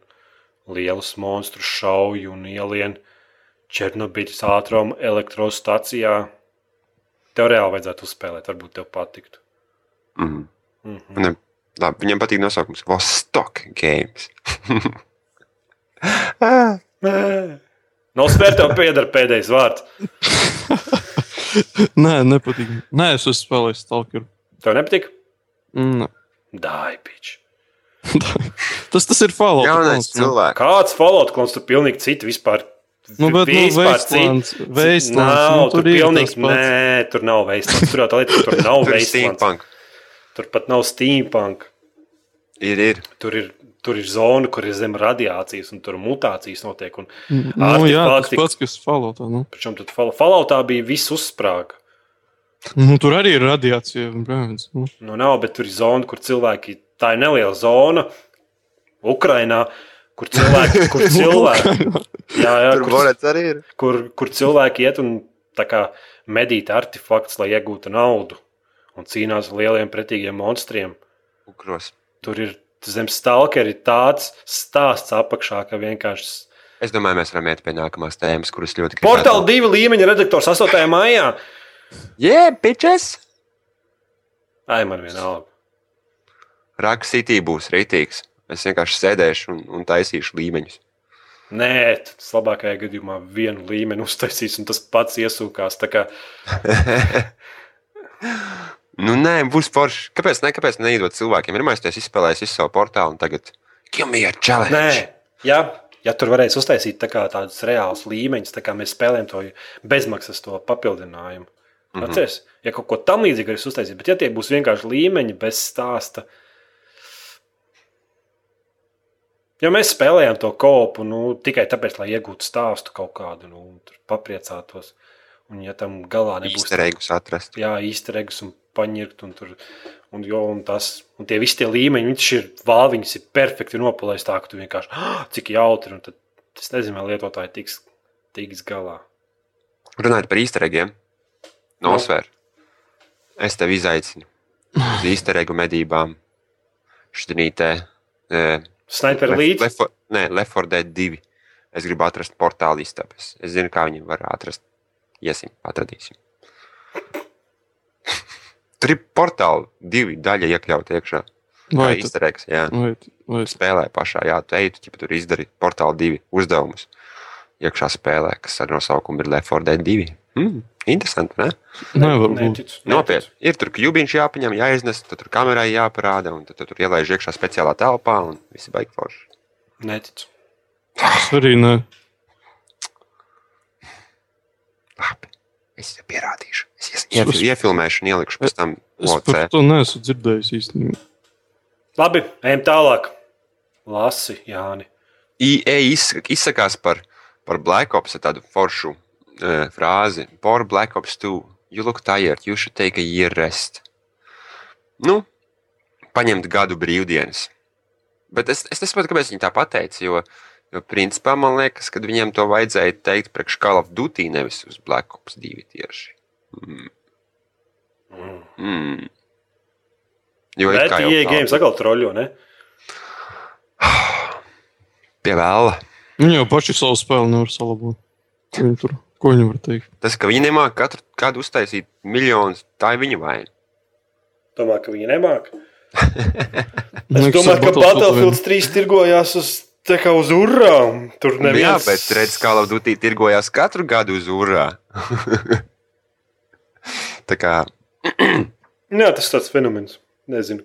lielus monstrus šauj un ielien Černobiļas ātruma elektrostacijā. Tev reāli vajadzētu uzspēlēt, varbūt tev patiktu. Mm. Mhm. Ne, labi, viņam patīk nosaukums Vostok Games. Nosvērt tev pieder pēdējais vārds. Nē, nepatīk. Nē, es esmu spēlējis Stalker. Tev nepatīk? Mm, Dai, pič. Tas, tas ir Fallout. Jaunais nu. cilvēks. Kāds Fallout klons tur pilnīgi citi vispār. Nu, bet, nu, vispār Wastelands, citi- Wastelands, Nav, nu, tur tur ir pilnīgi, nē, tur nav Wastelands. Tur jau tā lieta, tur nav Tur steampunk. Tur pat nav steampunk. Ir, ir. Tur ir, tur ir zona, kur ir zem radiācijas, un tur mutācijas notiek. Un, Nu, jā, tas pats, kas Falloutā. Nu. Pričom tad Fall- Falloutā bija viss uzsprāga. Nu, tur arī ir radiācija. Brāns, nu. Nu, nav, bet tur ir zona, kur cilvēki. Tā ir neliela zona Ukrajinā, kur cilvēki. Kur cilvēki jā, jā, Tur kur, Borets arī ir. kur, kur cilvēki iet un tā kā medīt artefaktus, lai iegūtu naudu un cīnās ar lieliem pretīgiem monstriem. Ukros. Tur ir zem stalkeri tāds stāsts apakšā, ka vienkārši. Es domāju, mēs varam iet pie nākamās tēmas, kuras ļoti Portāla divi līmeņa redaktors 8. maijā. Yeah, bitches! Ai, man vienalga. Raka City būs rītīgs. Es vienkārši sēdēšu un, un taisīšu līmeņus. Nē, tas labākajā gadījumā vienu līmeni uztaisīs, un tas pats iesūkās. Kā Nu, nē, būs forši. Kāpēc, ne, kāpēc neidot cilvēkiem? Ir mēs izspēlējis visu savu portālu un tagad give me a challenge. Nē, ja, ja tur varēs uztaisīt tā tādus reālus līmeņus, tā kā mēs spēlējam to bezmaksas to papildinājumu. Mm -hmm. Atceries, ja kaut ko tam līdzīgu varēs uztaisīt, bet ja tie būs vienkārši līmeņi bez stāsta. Ja mēs spēlējam to kopu nu, tikai tāpēc, lai iegūtu stāstu kaut kādu, nu, papriecātos, un ja tam galā nebūs Īsterēgus atrast. jā, īstenīgs un paņirt. Un, tur, un, jo, un, tas, un tie visi tie līmeņi, viņš ir vāliņas, ir perfekti nopalaists tā, ka tu vienkārši, ah, cik jautri, un tad es nezinu, vai lietotāji tiks, tiks galā. Runājot par īsterēgiem, nosver. Es tevi izaicinu uz īsterēgu medībām. Šķinītē. Sniper līdzi. Nē, Lefordē 2. Es gribu atrast portālu istabas. Es zinu, kā viņi var atrast. Iesim, atradīsim. Tur ir portāli divi daļa iekļauta iekšā. Vai, Kā tad- īsterēgs, jā. vai, vai spēlē pašā. Jā, tu ej, tu tur izdari portālu divi uzdevumus iekšā spēlē, kas ar nosaukumu ir Left 4 Dead 2. Hmm, interesanti, ne? nevar būt. Neticu, Nopietni. Ir tur kļūbiņš jāpaņem, jāiznes, tad tur kamerai jāparāda, un tad tu tur ielaiž iekšā speciālā telpā, un viss ir baigi forši. Neticu. Es arī ne. Labi, es tev pierādīšu. Es ies- ief- iefilmēšu un ielikšu pēc tam Es OC. par to neesmu dzirdējis īstenībā. Labi, ejam tālāk. Lasi, Jāni. Izsaka- izsakās par, par Black Ops tādu foršu uh, frāzi. For Black Ops 2, you look tired, you should take a year rest. Nu, paņemt gadu brīvdienas. Bet es, es nesaprotu, kāpēc viņi tā pateica. Jo, jo principā man liekas, ka viņiem to vajadzēja teikt priekš Call of Duty, nevis uz Black Ops 2 tieši. Mm. Mm. Jo Bet kā jau IE tā- games atkal troļo, ne? pie vēla. Viņi jau paši savu spēli nevar salabot. Viņi tur, ko viņi var teikt? Tas, ka viņi nemāķi katru gadu uztaisīt miljonus, tā ir viņa vaina. Domā, ka viņi nemāk. Es domāju, ka Battlefield Battlefield 3 tirgojās uz, tā kā uz urām. Tur Nu, Jā, bet redz, kā Latvijas tirgojās katru gadu uz urā. tā kā Jā, tas ir tāds fenomens. Nezinu.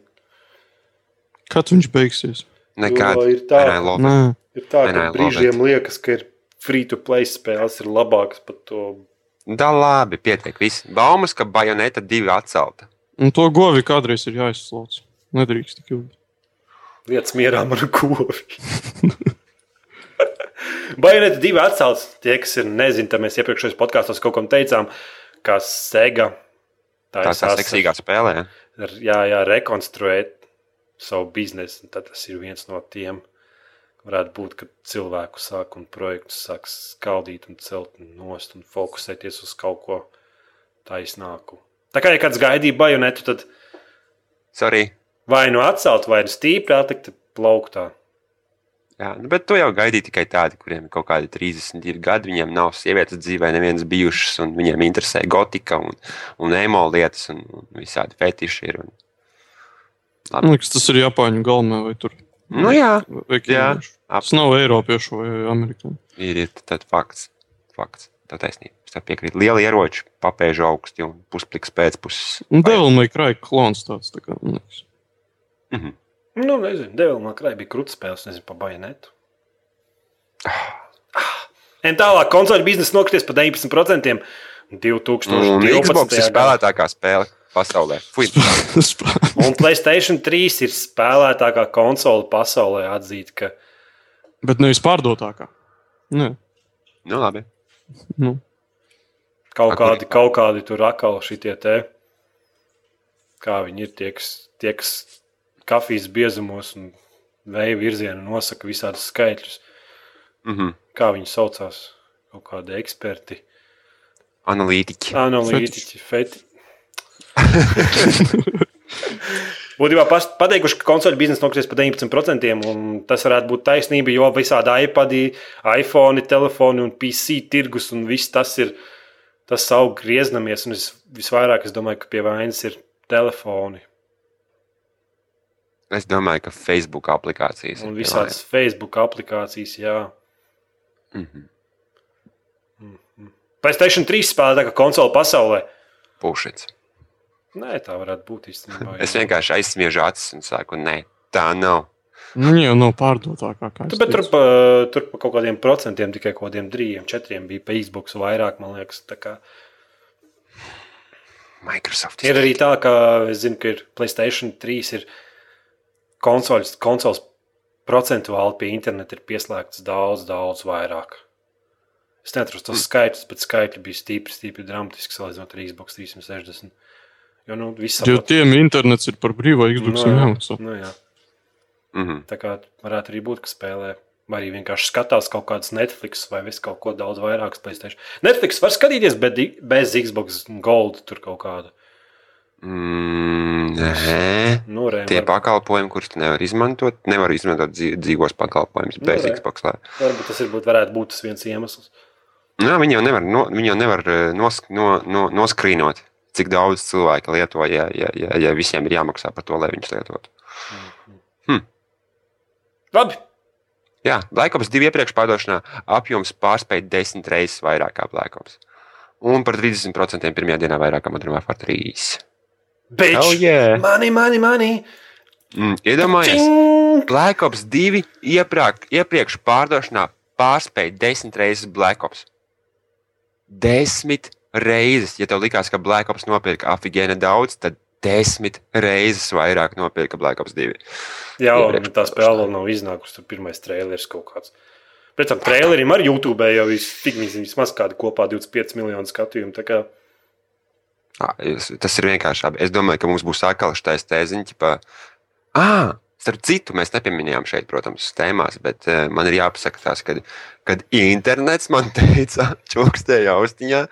Kad viņš beigsies? nekāda Jo ir tā. Nē, Ir tā, ka brīžiem liekas, ka ir free-to-play spēles ir labākas par to. Da labi, pietiek. Viss. Baumas, ka bajoneta divi atcelta. un to govi kādreiz ir jāizslauc. Nedrīkst tik ilgi. Lietas mierā man govi. Bajonēta divi atcelts. Tie, kas ir nezinu, tad mēs iepriekšējos podkāstos kaut kam teicām, ka Sega Tā ir tā seksīgā spēlē. ar- jā, jā, rekonstruēt savu biznesu. Tad tas ir viens no tiem. Varētu būt, ka cilvēku sāk un projektus sāk skaldīt un celt nost un fokusēties uz kaut ko taisnāku. Tā kā ja kāds gaidīja bajonetu, tad Sorry. vai nu atcelt, vai nu stīpri atlikt plauktā. Jā, nu, bet to jau gaidīja tikai tādi, kuriem ir kaut kādi 32 gadi. Viņiem nav sievietes dzīvē, nevienas bijušas, un viņiem interesē gotika un, un emo lietas, un, un visādi fetiši ir. Un... Man liekas, tas ir Japāņu galvenā vai tur. Nu, jā, vai jā, ķīniešu. Tas nav Eiropiešu vai Amerikāņu. ir, tad fakts. fakts. Tā taisnība. Es piekrītu. Liela ieroča, papēžu augsti un puspliks pēcpuses. Un Devil May Cry klons tāds. Tā kā, liekas. Mhm. Nu, nezinu, Devilmā krājā bija krūtspēles, nezinu, pa bajonetu. Un tālāk konsoļu biznesa nokrities pa 19%. 2012. Un Xbox ir spēlētākā spēle pasaulē. Fui. Un Playstation 3 ir spēlētākā konsole pasaulē atzīt, ka Bet nevis pārdotākā. Nē, Nu, labi. nu. kaut A, kur- kādi, kaut kādi tur akali šitie te, kā viņi ir tie, kas, tie, kas kafijas biezumos un vēja virzienu nosaka visādus skaitļus. Mhm. Kā viņi saucās? Kaut kādi eksperti, Analītiķi. analītiķi, feti. Būtībā pateikuši, ka konsoļu biznesa nokritīs par 19%, un tas varētu būt taisnība, jo visādi iPadi, iPhone, telefoni un PC tirgus un viss tas ir. Tas aug grieznamies, un es, visvairāk es domāju, ka pie vainas ir telefoni Es domāju, ka Facebook aplikācijas un visādas Facebook aplikācijas. Jā. Mhm. Playstation 3 spēlētākā konsole pasaulē. Pušits. Nē, tā varētu būt īstenībā. Es jā. vienkārši aizsmiežu acis un saku, nē, tā nav. Nu, viņa jau nav pārdotākā. kā es Tu, bet tur pa, tur pa kaut kādiem procentiem, tikai kaut kādiem trījiem, četriem bija pa Xbox vairāk, man liekas. Microsoft. Ir arī tā, ka es zinu, ka ir Playstation 3 ir konsoles, konsoles procentuāli pie interneta ir pieslēgts daudz, daudz vairāk. Es neatrastu tos skaitļus, bet skaitļi bija stipri, stipri dramatiski salīdzinot ar Xbox 360. Jo, nu, viss Jo tiem internets ir par brīvo Xbox Nu, jā. jāmaksā. Nu, jā. Mhm. Tā kā varētu arī būt, ka spēlē. Vai arī vienkārši skatās kaut kādas Netflix vai visu kaut ko daudz vairāk spēlēt. Netflix var skatīties bet bez Xbox Gold tur kaut kāda. Mm, nē. Nu, re, Tie var, pakalpojumi, kurus tu nevari izmantot, nevar izmantot dzīv- dzīvos pakalpojumus Nu, bez re. Xbox. Lai. varbūt tas ir, būt, varētu būt tas viens iemesls. Jā, viņi jau nevar, no, viņi jau nevar eh, nos, no, no, noskrīnot, cik daudz cilvēku lieto, ja, ja, ja, ja visiem ir jāmaksā par to, lai viņus lietotu. Labi. Jā, Black Ops 2 iepriekš pārdošanā apjoms pārspēja desmit reizes vairāk kā Black Ops. Un par 30% pirmajā dienā vairāk kā Modern Warfare 3. Bitch! Oh, yeah. Mani, mani, mani! Mm, iedomājies, Čing! Black Ops 2 iepriekš, iepriekš pārdošanā pārspēja desmit reizes Black Ops. Desmit reizes, ja tev likās, ka Black Ops nopirka afigēna daudz, tad desmit reizes vairāk nopirka Black Ops 2. Jā, un tā spēle nav iznākusi. Tur pirmais traileris kaut kāds. Pēc tam trailerim arī YouTube jau vismaz kādi kopā 25 miljonu skatījumu. kā- Tas ir vienkārši labi. Es domāju, ka mums būs atkal šis tēziņš, ka, ah, starp citu, mēs nepieminējām šeit, protams, tēmās, bet uh, man ir jāpasaka tās, kad, kad internets man teica, čukstēja austiņā,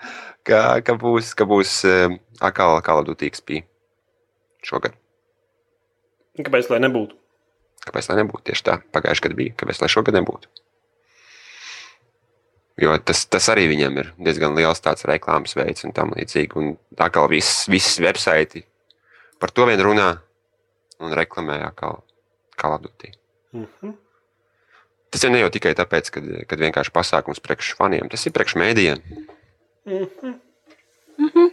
ka, ka būs, ka būs uh, atkal kaldutīgs pī šogad. Kāpēc lai nebūtu? Kāpēc lai nebūtu tieši tā? Pagājušajā gadā bija. Kāpēc lai šogad nebūtu? Jo tas, tas arī viņam ir diezgan liels tāds reklāmas veids un tam līdzīgi. Un tā kā viss, viss websaiti par to vien runā un reklamē atkal kalabdutī. Mhm. Tas jau ne jau tikai tāpēc, ka kad vienkārši pasākums priekš faniem, tas ir priekš mēdījiem. Mhm.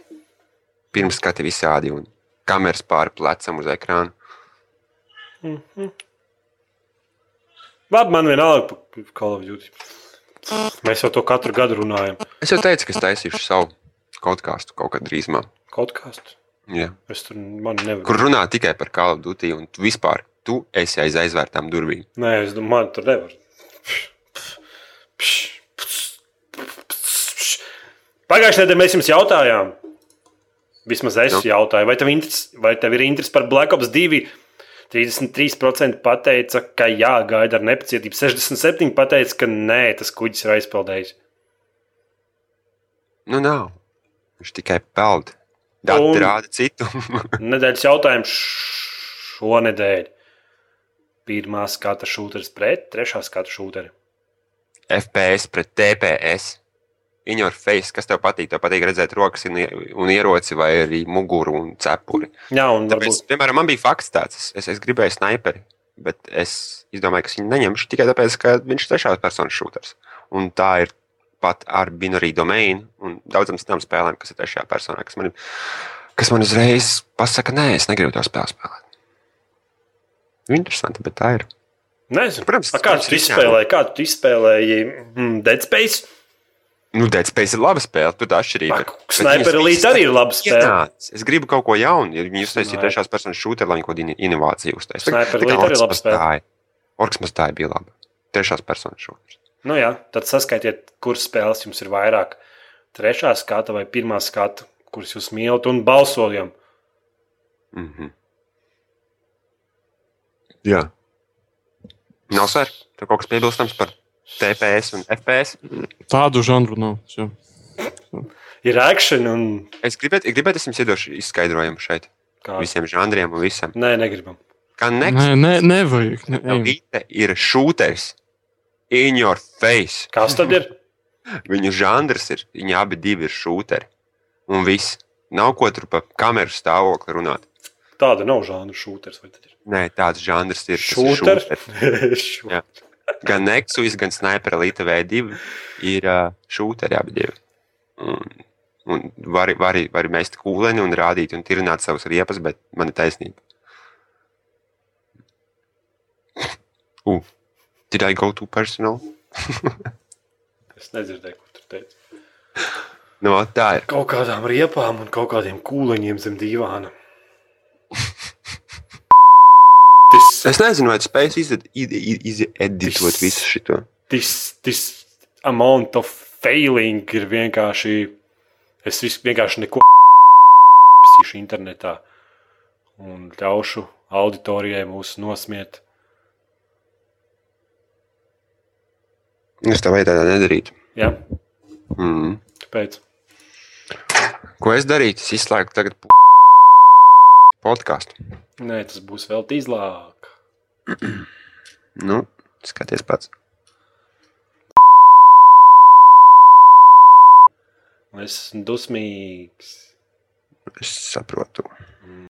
Pirms skati visādi un kameras pāri plecam uz ekrāna. Labi, man vienalga par Call of Duty. Mēs jau to katru gadu runājam. Es jau teicu, ka es taisīšu savu kaut kādu kaut kad drīzumā. Kaut tāds. Jā. Es tur man nevaru. kur runā tikai par Call of Duty, un tu vispār tu esi aiz aizvērtām durvīm. Nē, es domāju, man tur nevar. Pagājušajā nedēļā mēs jums jautājām, vismaz es Nu? jautāju, vai tev, interes, vai tev ir interesi par Black Ops 2? 33% pateica, ka jā, gaida ar nepacietību. 67% pateica, ka nē, tas kuģis ir aizpildējis. Nu, nav. Viņš tikai peld. Un- rāda citu. Nedēļas jautājums šonadēļ. Pirmā skata šūteris pret, trešā skata šūteri. FPS pret TPS. In your face, kas tev patīk? Tev patīk redzēt rokas un, un ieroci, vai arī muguru un cepuri. Jā, un Tāpēc, varbūt piemēram, man bija fakts tāds, es, es gribēju snaiperi, bet es izdomāju, ka es viņu neņemšu tikai tāpēc, ka viņš ir trešās personas šūters. Un tā ir pat ar bināriju domēnu un daudzām citām spēlēm, kas ir trešajā personā, kas man, kas man uzreiz pasaka, nē, es negribu to spēli spēlēt. Interesanti, bet tā ir. Nezinu, Protams, A, kā tas tu ir izspēlēji? Kā tu izspēlēji mm, Dead Space? Nu, Dead Space ir laba spēle, tur tā atšķirība. Sniper Elite arī ir laba spēle. ienāca. Es gribu kaut ko jaunu, ja viņi uztaisīja Sniper. trešās personas šūteri, lai viņi kaut kādu inovāciju uztaisītu. Sniper Elite arī laba spēle. Orks maztāja bija laba. Trešās personas šūters. Nu jā, tad saskaitiet, kuras spēles jums ir vairāk. Trešā skata vai pirmā skata, kuras jūs mīlat un balsojam. Mm -hmm. Jā. Nav sēr. Tur kaut kas piebilstams par TPS un FPS. Tādu žanru nav. Jā. Ir action un Es gribētu, gribētu, es jums iedošu izskaidrojumu šeit. kā. Visiem žanriem un visam. Nē, negribam. Kā nekas. Nē, nē, nevajag. Ne, ejam. Elite ir šūters. In your face. Kas tad ir? Viņu žanrs ir, viņi abi divi ir šūteri. Un viss. Nav ko tur pa kameru stāvokli runāt. Tāda nav žanra šūters. vai tad ir? Nē, tāds žanrs ir. ir Šūters. Gan Nexus, gan Sniper Elite V2 ir šūteri abi divi. Un, un vari, vari, vari mest kūleni un rādīt un tirināt savus riepas, bet man ir taisnība. Uh, did I go too personal? Es nedzirdēju, ko tur teica. No, tā ir. Kaut kādām riepām un kaut kādiem kūleņiem zem dīvāna. Es nezinu, vai tu spēj izeditot visu šo. tas, tas amount of failing ir vienkārši. Es vienkārši neko nesaprotu internetā un ļaušu auditorijai mūs nosmiet. Es tā vajadzētu nedarīt. Ja? Mm. Kāpēc? Ko es darītu? Es izslēgtu tagad podkāstu. Nē, tas būs vēl tīzlāk. Nu, skaties pats. Es esmu dusmīgs. Es saprotu.